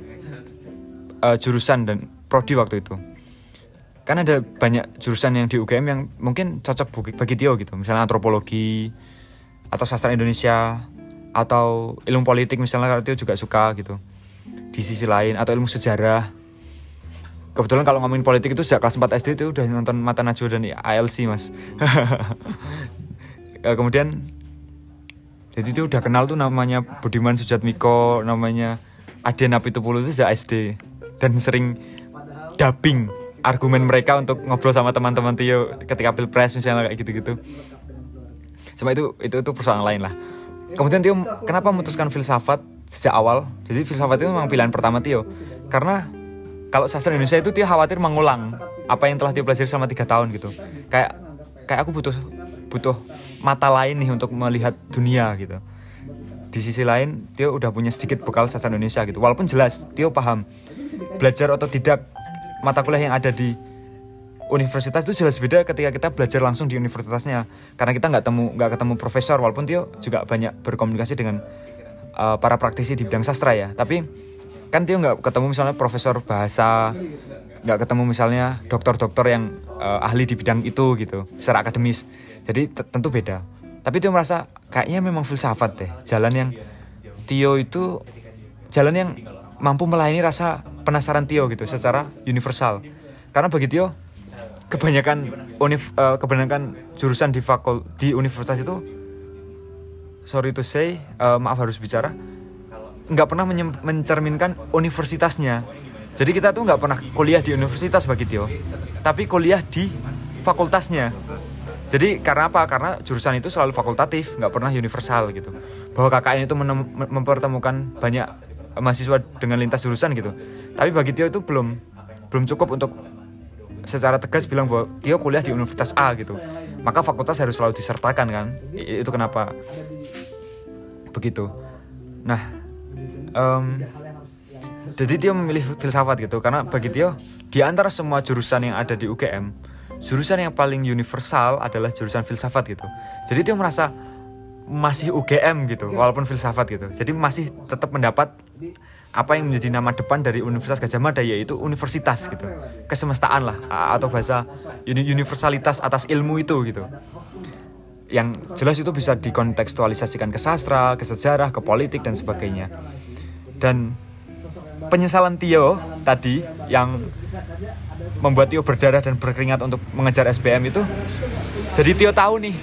uh, jurusan dan prodi waktu itu. Kan ada banyak jurusan yang di UGM yang mungkin cocok bagi Tio gitu. Misalnya antropologi atau sastra Indonesia atau ilmu politik misalnya kalau Tio juga suka gitu. Di sisi lain atau ilmu sejarah. Kebetulan kalau ngomongin politik itu sejak kelas 4 SD itu udah nonton Mata Najwa dan ALC mas uh, kemudian jadi itu udah kenal tuh namanya Budiman Sujatmiko namanya Aden Apitupulu itu sudah SD dan sering dubbing argumen mereka untuk ngobrol sama teman-teman Tio ketika pilpres misalnya kayak gitu-gitu. Cuma itu itu itu persoalan lain lah. Kemudian Tio kenapa memutuskan filsafat sejak awal? Jadi filsafat itu memang pilihan pertama Tio. Karena kalau sastra Indonesia itu Tio khawatir mengulang apa yang telah Tio pelajari selama tiga tahun gitu. Kayak kayak aku butuh butuh mata lain nih untuk melihat dunia gitu. Di sisi lain dia udah punya sedikit bekal sastra Indonesia gitu. Walaupun jelas Tio paham belajar atau tidak mata kuliah yang ada di universitas itu jelas beda ketika kita belajar langsung di universitasnya. Karena kita nggak temu nggak ketemu profesor walaupun Tio juga banyak berkomunikasi dengan uh, para praktisi di bidang sastra ya. Tapi kan Tio nggak ketemu misalnya profesor bahasa nggak ketemu misalnya dokter-dokter yang uh, ahli di bidang itu gitu secara akademis. Jadi tentu beda. Tapi Tio merasa kayaknya memang filsafat deh. Jalan yang Tio itu jalan yang mampu melayani rasa penasaran Tio gitu secara universal karena bagi Tio kebanyakan univ, uh, kebanyakan jurusan di fakul di universitas itu sorry to say uh, maaf harus bicara nggak pernah mencerminkan universitasnya jadi kita tuh nggak pernah kuliah di universitas bagi Tio tapi kuliah di fakultasnya jadi karena apa? Karena jurusan itu selalu fakultatif, nggak pernah universal gitu. Bahwa KKN itu mempertemukan banyak mahasiswa dengan lintas jurusan gitu. Tapi bagi Tio itu belum belum cukup untuk secara tegas bilang bahwa Tio kuliah di Universitas A gitu. Maka fakultas harus selalu disertakan kan. Itu kenapa begitu. Nah, um, jadi Tio memilih filsafat gitu karena bagi Tio di antara semua jurusan yang ada di UGM jurusan yang paling universal adalah jurusan filsafat gitu jadi dia merasa masih UGM gitu walaupun filsafat gitu jadi masih tetap mendapat apa yang menjadi nama depan dari Universitas Gajah Mada yaitu universitas gitu kesemestaan lah atau bahasa universalitas atas ilmu itu gitu yang jelas itu bisa dikontekstualisasikan ke sastra, ke sejarah, ke politik dan sebagainya. Dan penyesalan Tio tadi yang membuat Tio berdarah dan berkeringat untuk mengejar SBM itu jadi Tio tahu nih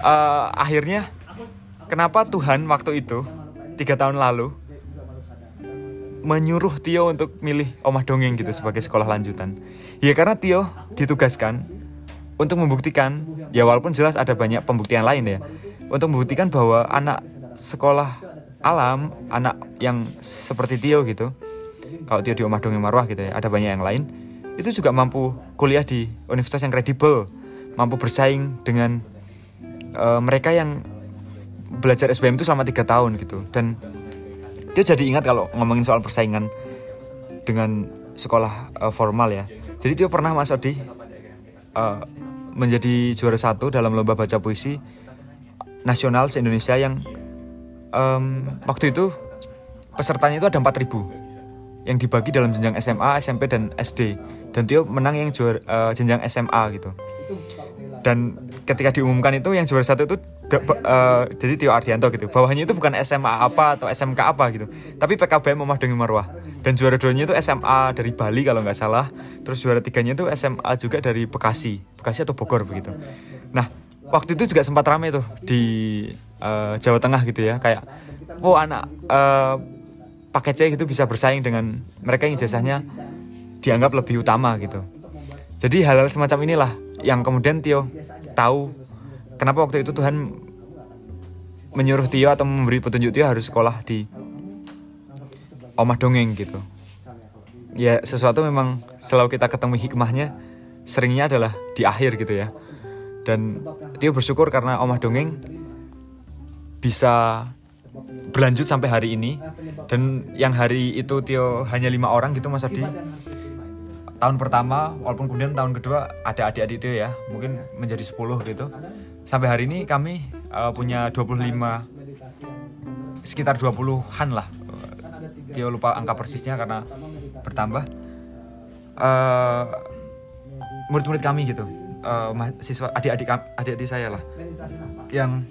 uh, akhirnya kenapa Tuhan waktu itu tiga tahun lalu menyuruh Tio untuk milih Omah Dongeng gitu sebagai sekolah lanjutan. Ya karena Tio ditugaskan untuk membuktikan ya walaupun jelas ada banyak pembuktian lain ya untuk membuktikan bahwa anak sekolah alam anak yang seperti Tio gitu kalau Tio di Omah Dongeng Marwah gitu ya ada banyak yang lain itu juga mampu kuliah di universitas yang kredibel mampu bersaing dengan uh, mereka yang belajar SBM itu selama tiga tahun gitu. Dan dia jadi ingat kalau ngomongin soal persaingan dengan sekolah uh, formal ya. Jadi dia pernah masuk di uh, menjadi juara satu dalam lomba baca puisi nasional se Indonesia yang um, waktu itu pesertanya itu ada 4000 yang dibagi dalam jenjang SMA, SMP dan SD dan Tio menang yang juara uh, jenjang SMA gitu dan ketika diumumkan itu yang juara satu itu uh, jadi Tio Ardianto gitu. Bawahnya itu bukan SMA apa atau SMK apa gitu. Tapi PKBM Dongi Marwah. Dan juara duanya itu SMA dari Bali kalau nggak salah. Terus juara tiganya itu SMA juga dari Bekasi. Bekasi atau Bogor begitu. Nah waktu itu juga sempat ramai tuh di uh, Jawa Tengah gitu ya. Kayak oh anak uh, paket C gitu bisa bersaing dengan mereka yang jasanya dianggap lebih utama gitu. Jadi hal-hal semacam inilah yang kemudian Tio tahu kenapa waktu itu Tuhan menyuruh Tio atau memberi petunjuk Tio harus sekolah di omah dongeng gitu. Ya sesuatu memang selalu kita ketemu hikmahnya seringnya adalah di akhir gitu ya. Dan Tio bersyukur karena omah dongeng bisa berlanjut sampai hari ini. Dan yang hari itu Tio hanya lima orang gitu Mas Adi tahun pertama walaupun kemudian tahun kedua ada adik-adik Tio ya mungkin menjadi 10 gitu. Sampai hari ini kami uh, punya 25 sekitar 20-an lah. Tio lupa angka persisnya karena bertambah. Uh, murid-murid kami gitu uh, mahasiswa adik-adik adik-adik saya lah yang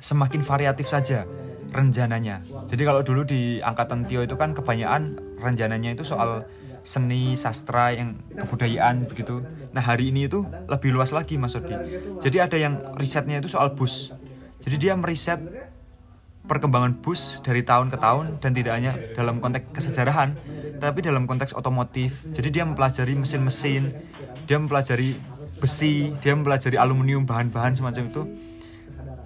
semakin variatif saja rencananya. Jadi kalau dulu di angkatan Tio itu kan kebanyakan rencananya itu soal seni sastra yang kebudayaan begitu. Nah hari ini itu lebih luas lagi Mas Odi. Jadi ada yang risetnya itu soal bus. Jadi dia meriset perkembangan bus dari tahun ke tahun dan tidak hanya dalam konteks kesejarahan tapi dalam konteks otomotif. Jadi dia mempelajari mesin-mesin dia mempelajari besi dia mempelajari aluminium bahan-bahan semacam itu.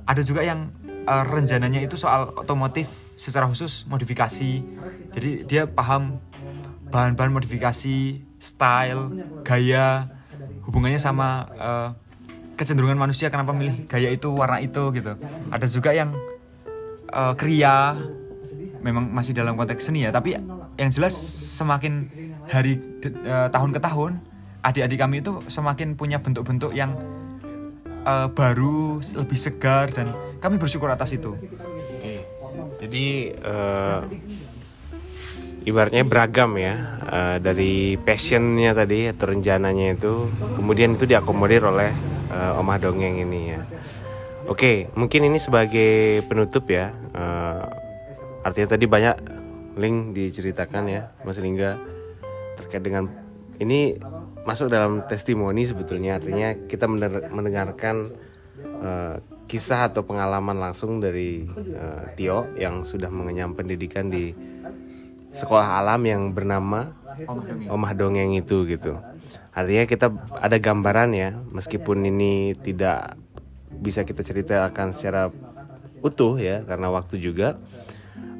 Ada juga yang uh, rencananya itu soal otomotif secara khusus modifikasi. Jadi dia paham bahan-bahan modifikasi style gaya hubungannya sama uh, kecenderungan manusia kenapa milih gaya itu warna itu gitu. Ada juga yang uh, kriya memang masih dalam konteks seni ya. Tapi yang jelas semakin hari uh, tahun ke tahun adik-adik kami itu semakin punya bentuk-bentuk yang uh, baru lebih segar dan kami bersyukur atas itu. Jadi uh, ibaratnya beragam ya uh, dari passionnya tadi atau rencananya itu kemudian itu diakomodir oleh uh, omah dongeng ini ya Oke, mungkin ini sebagai penutup ya. Uh, artinya tadi banyak link diceritakan ya, Mas Lingga terkait dengan ini masuk dalam testimoni sebetulnya artinya kita mendengarkan uh, kisah atau pengalaman langsung dari uh, Tio yang sudah mengenyam pendidikan di sekolah alam yang bernama Omah Dongeng itu gitu. Artinya kita ada gambaran ya, meskipun ini tidak bisa kita ceritakan secara utuh ya karena waktu juga.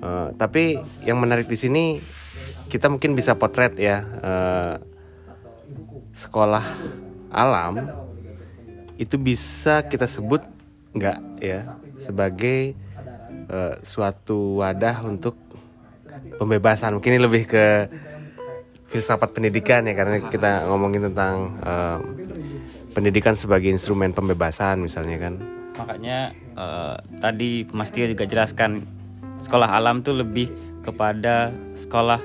Uh, tapi yang menarik di sini kita mungkin bisa potret ya uh, sekolah alam itu bisa kita sebut nggak ya sebagai uh, suatu wadah untuk pembebasan. Mungkin ini lebih ke filsafat pendidikan ya karena kita ngomongin tentang uh, pendidikan sebagai instrumen pembebasan misalnya kan. Makanya uh, tadi Mas Tio juga jelaskan sekolah alam tuh lebih kepada sekolah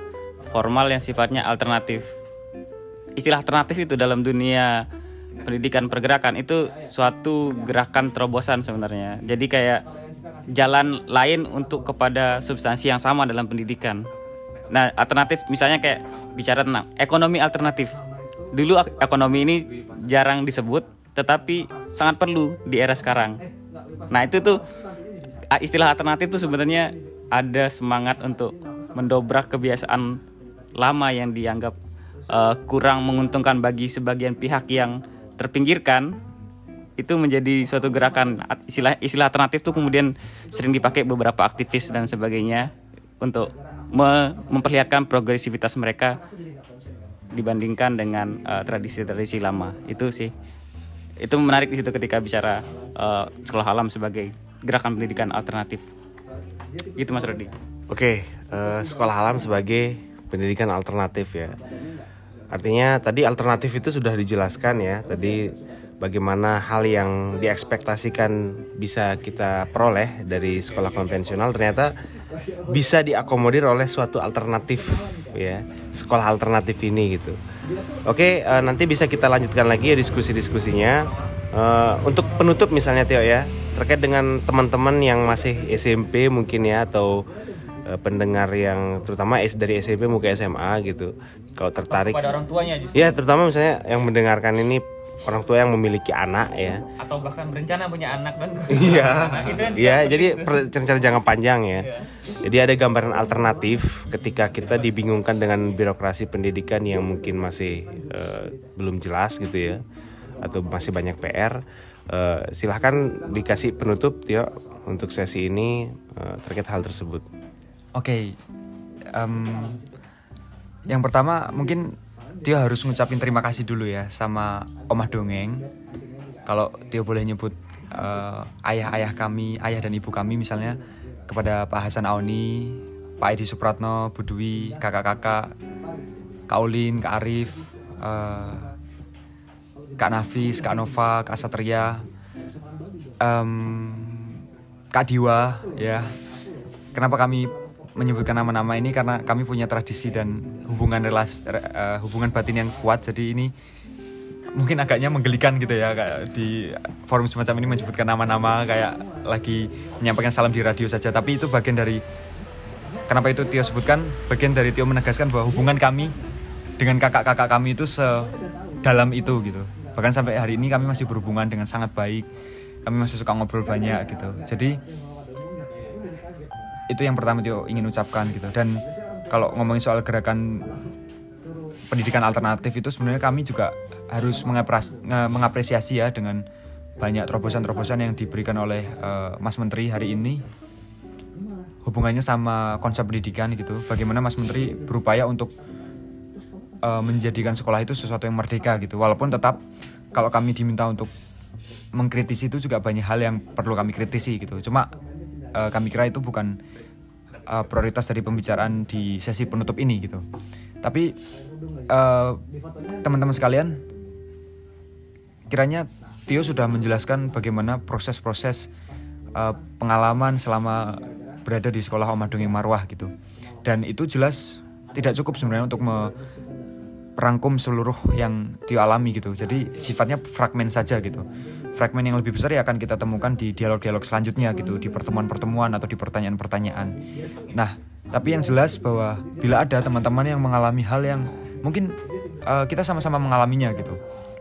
formal yang sifatnya alternatif. Istilah alternatif itu dalam dunia pendidikan pergerakan itu suatu gerakan terobosan sebenarnya. Jadi kayak jalan lain untuk kepada substansi yang sama dalam pendidikan. Nah alternatif misalnya kayak bicara tentang ekonomi alternatif. Dulu ekonomi ini jarang disebut tetapi sangat perlu di era sekarang. Nah, itu tuh istilah alternatif tuh sebenarnya ada semangat untuk mendobrak kebiasaan lama yang dianggap uh, kurang menguntungkan bagi sebagian pihak yang terpinggirkan itu menjadi suatu gerakan istilah istilah alternatif tuh kemudian sering dipakai beberapa aktivis dan sebagainya untuk me- memperlihatkan progresivitas mereka dibandingkan dengan eh, tradisi-tradisi lama itu sih itu menarik di situ ketika bicara eh, sekolah alam sebagai gerakan pendidikan alternatif itu mas Rodi Oke, eh, sekolah alam sebagai pendidikan alternatif ya. Artinya tadi alternatif itu sudah dijelaskan ya. Tadi bagaimana hal yang diekspektasikan bisa kita peroleh dari sekolah konvensional ternyata bisa diakomodir oleh suatu alternatif ya. Sekolah alternatif ini gitu. Oke, eh, nanti bisa kita lanjutkan lagi ya diskusi-diskusinya. Eh, untuk penutup misalnya Tio ya, terkait dengan teman-teman yang masih SMP mungkin ya atau eh, pendengar yang terutama S dari SMP mungkin SMA gitu. Kalau tertarik pada orang tuanya justru Ya, terutama misalnya yang mendengarkan ini orang tua yang memiliki anak ya. atau bahkan berencana punya anak dan Iya. Nah, Iya, jadi per- rencana jangka panjang ya. Jadi ada gambaran alternatif ketika kita dibingungkan dengan birokrasi pendidikan yang mungkin masih eh, belum jelas gitu ya atau masih banyak PR. Eh, silahkan dikasih penutup Tio untuk sesi ini eh, terkait hal tersebut. Oke, em, yang pertama mungkin Tio harus ngucapin terima kasih dulu ya sama Omah Dongeng. Kalau Tio boleh nyebut eh, ayah-ayah kami, ayah dan ibu kami misalnya kepada Pak Hasan Aoni, Pak Edi Supratno, Bu Dwi, kakak-kakak, Kak Ulin, Kak Arif, eh, Kak Nafis, Kak Nova, Kak Satria, em, Kak Diwa, ya. Kenapa kami menyebutkan nama-nama ini karena kami punya tradisi dan hubungan relas re- eh, hubungan batin yang kuat. Jadi ini mungkin agaknya menggelikan gitu ya kayak di forum semacam ini menyebutkan nama-nama kayak lagi menyampaikan salam di radio saja. Tapi itu bagian dari kenapa itu Tio sebutkan bagian dari Tio menegaskan bahwa hubungan kami dengan kakak-kakak kami itu sedalam itu gitu. Bahkan sampai hari ini kami masih berhubungan dengan sangat baik. Kami masih suka ngobrol banyak gitu. Jadi itu yang pertama Tio ingin ucapkan gitu. Dan kalau ngomongin soal gerakan pendidikan alternatif itu sebenarnya kami juga harus mengapresiasi ya dengan banyak terobosan-terobosan yang diberikan oleh eh, Mas Menteri hari ini. Hubungannya sama konsep pendidikan gitu. Bagaimana Mas Menteri berupaya untuk eh, menjadikan sekolah itu sesuatu yang merdeka gitu. Walaupun tetap kalau kami diminta untuk mengkritisi itu juga banyak hal yang perlu kami kritisi gitu. Cuma eh, kami kira itu bukan eh, prioritas dari pembicaraan di sesi penutup ini gitu tapi eh, teman-teman sekalian kiranya Tio sudah menjelaskan bagaimana proses-proses eh, pengalaman selama berada di sekolah Omah Dongeng Marwah gitu dan itu jelas tidak cukup sebenarnya untuk me- merangkum seluruh yang Tio alami gitu. Jadi sifatnya fragmen saja gitu. Fragmen yang lebih besar ya akan kita temukan di dialog-dialog selanjutnya gitu, di pertemuan-pertemuan atau di pertanyaan-pertanyaan. Nah, tapi yang jelas bahwa bila ada teman-teman yang mengalami hal yang mungkin eh, kita sama-sama mengalaminya gitu.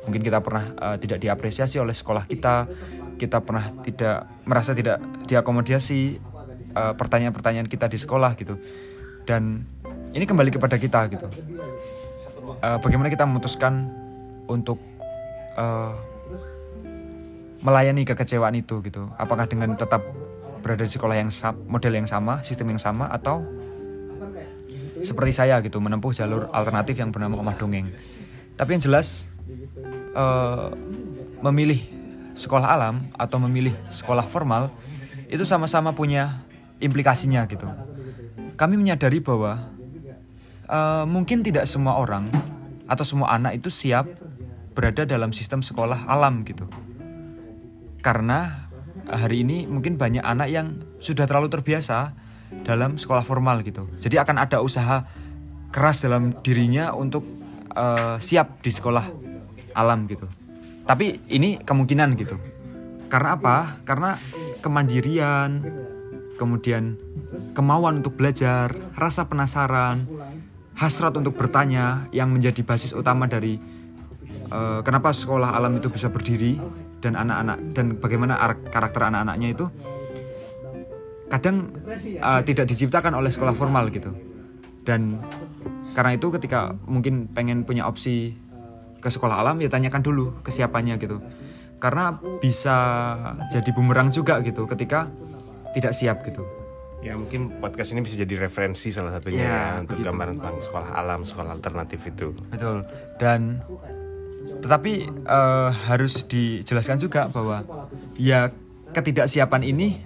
Mungkin kita pernah eh, tidak diapresiasi oleh sekolah kita, kita pernah tidak merasa tidak diakomodasi eh, pertanyaan-pertanyaan kita di sekolah gitu. Dan ini kembali kepada kita gitu eh, bagaimana kita memutuskan untuk eh, melayani kekecewaan itu gitu. Apakah dengan tetap berada di sekolah yang model yang sama sistem yang sama atau seperti saya gitu menempuh jalur alternatif yang bernama Omah Dongeng. Tapi yang jelas eh, memilih sekolah alam atau memilih sekolah formal itu sama-sama punya implikasinya gitu. Kami menyadari bahwa eh, mungkin tidak semua orang atau semua anak itu siap berada dalam sistem sekolah alam gitu. Karena hari ini mungkin banyak anak yang sudah terlalu terbiasa dalam sekolah formal gitu. Jadi akan ada usaha keras dalam dirinya untuk eh, siap di sekolah alam gitu. Tapi ini kemungkinan gitu. Karena apa? Karena kemandirian, kemudian kemauan untuk belajar, rasa penasaran, hasrat untuk bertanya yang menjadi basis utama dari eh, kenapa sekolah alam itu bisa berdiri dan anak-anak dan bagaimana ar- karakter anak-anaknya itu kadang eh, tidak diciptakan oleh sekolah formal gitu dan karena itu ketika mungkin pengen punya opsi ke sekolah alam ya tanyakan dulu kesiapannya gitu karena bisa jadi bumerang juga gitu ketika tidak siap gitu Ya mungkin podcast ini bisa jadi referensi salah satunya Ya, ya, untuk begitu. gambaran tentang sekolah alam, sekolah alternatif itu. betul dan tetapi eh, harus dijelaskan juga bahwa ya ketidaksiapan ini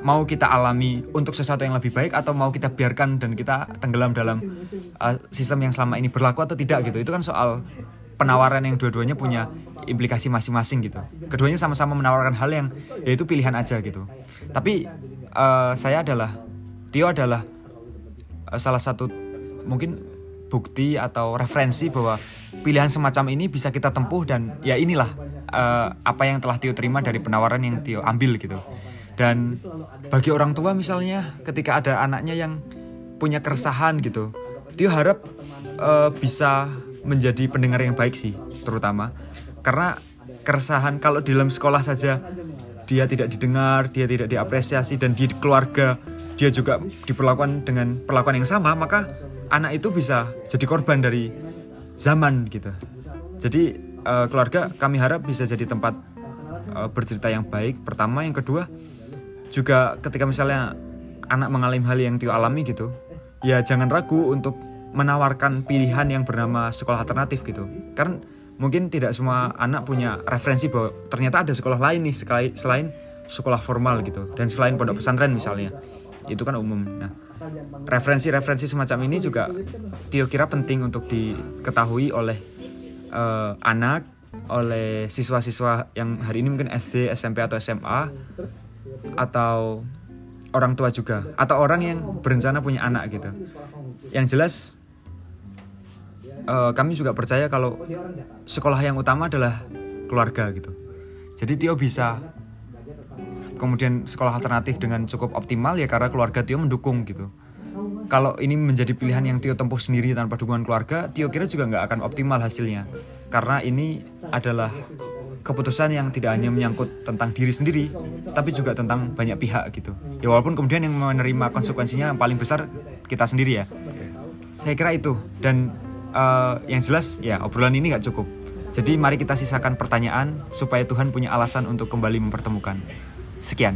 mau kita alami untuk sesuatu yang lebih baik atau mau kita biarkan dan kita tenggelam dalam eh, sistem yang selama ini berlaku atau tidak gitu. Itu kan soal penawaran yang dua-duanya punya implikasi masing-masing gitu. Keduanya sama-sama menawarkan hal yang yaitu pilihan aja gitu. Tapi eh, saya adalah Tio adalah eh, salah satu mungkin bukti atau referensi bahwa pilihan semacam ini bisa kita tempuh dan ya inilah eh, apa yang telah Tio terima dari penawaran yang Tio ambil gitu. Dan bagi orang tua misalnya ketika ada anaknya yang punya keresahan gitu, Tio harap eh, bisa menjadi pendengar yang baik sih terutama karena keresahan kalau di dalam sekolah saja dia tidak didengar, dia tidak diapresiasi dan di keluarga dia juga diperlakukan dengan perlakuan yang sama, maka anak itu bisa jadi korban dari zaman gitu. Jadi eh, keluarga kami harap bisa jadi tempat eh, bercerita yang baik. Pertama, yang kedua juga ketika misalnya anak mengalami hal yang Tio alami gitu, ya jangan ragu untuk menawarkan pilihan yang bernama sekolah alternatif gitu. Karena mungkin tidak semua anak punya referensi bahwa ternyata ada sekolah lain nih selain sekolah formal gitu dan selain pondok pesantren misalnya. Itu kan umum. Nah, referensi-referensi semacam ini juga Tio kira penting untuk diketahui oleh eh, anak, oleh siswa-siswa yang hari ini mungkin SD, SMP atau SMA atau orang tua juga atau orang yang berencana punya anak gitu. Yang jelas eh, kami juga percaya kalau sekolah yang utama adalah keluarga gitu. Jadi Tio bisa kemudian sekolah alternatif dengan cukup optimal ya karena keluarga Tio mendukung gitu. Kalau ini menjadi pilihan yang Tio tempuh sendiri tanpa dukungan keluarga, Tio kira juga nggak akan optimal hasilnya. Karena ini adalah keputusan yang tidak hanya menyangkut tentang diri sendiri, tapi juga tentang banyak pihak gitu. Ya walaupun kemudian yang menerima konsekuensinya yang paling besar kita sendiri ya. Saya kira itu dan eh, yang jelas ya obrolan ini nggak cukup. Jadi mari kita sisakan pertanyaan supaya Tuhan punya alasan untuk kembali mempertemukan. Sekian.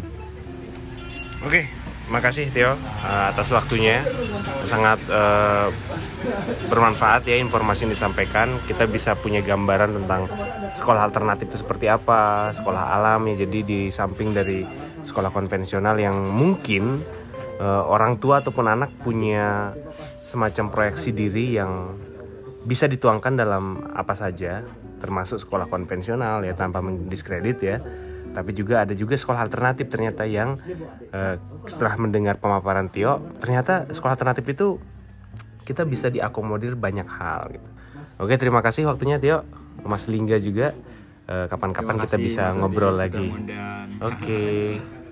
Oke, makasih Theo uh, atas waktunya. Sangat uh, bermanfaat ya informasi yang disampaikan. Kita bisa punya gambaran tentang sekolah alternatif itu seperti apa, sekolah alam ya. Jadi di samping dari sekolah konvensional yang mungkin uh, orang tua ataupun anak punya semacam proyeksi diri yang bisa dituangkan dalam apa saja, termasuk sekolah konvensional ya tanpa mendiskredit ya tapi juga ada juga sekolah alternatif ternyata yang eh, setelah mendengar pemaparan Tio ternyata sekolah alternatif itu kita bisa diakomodir banyak hal gitu. Oke terima kasih waktunya Tio Mas Lingga juga Eh, kapan-kapan kita bisa ngobrol lagi. Oke.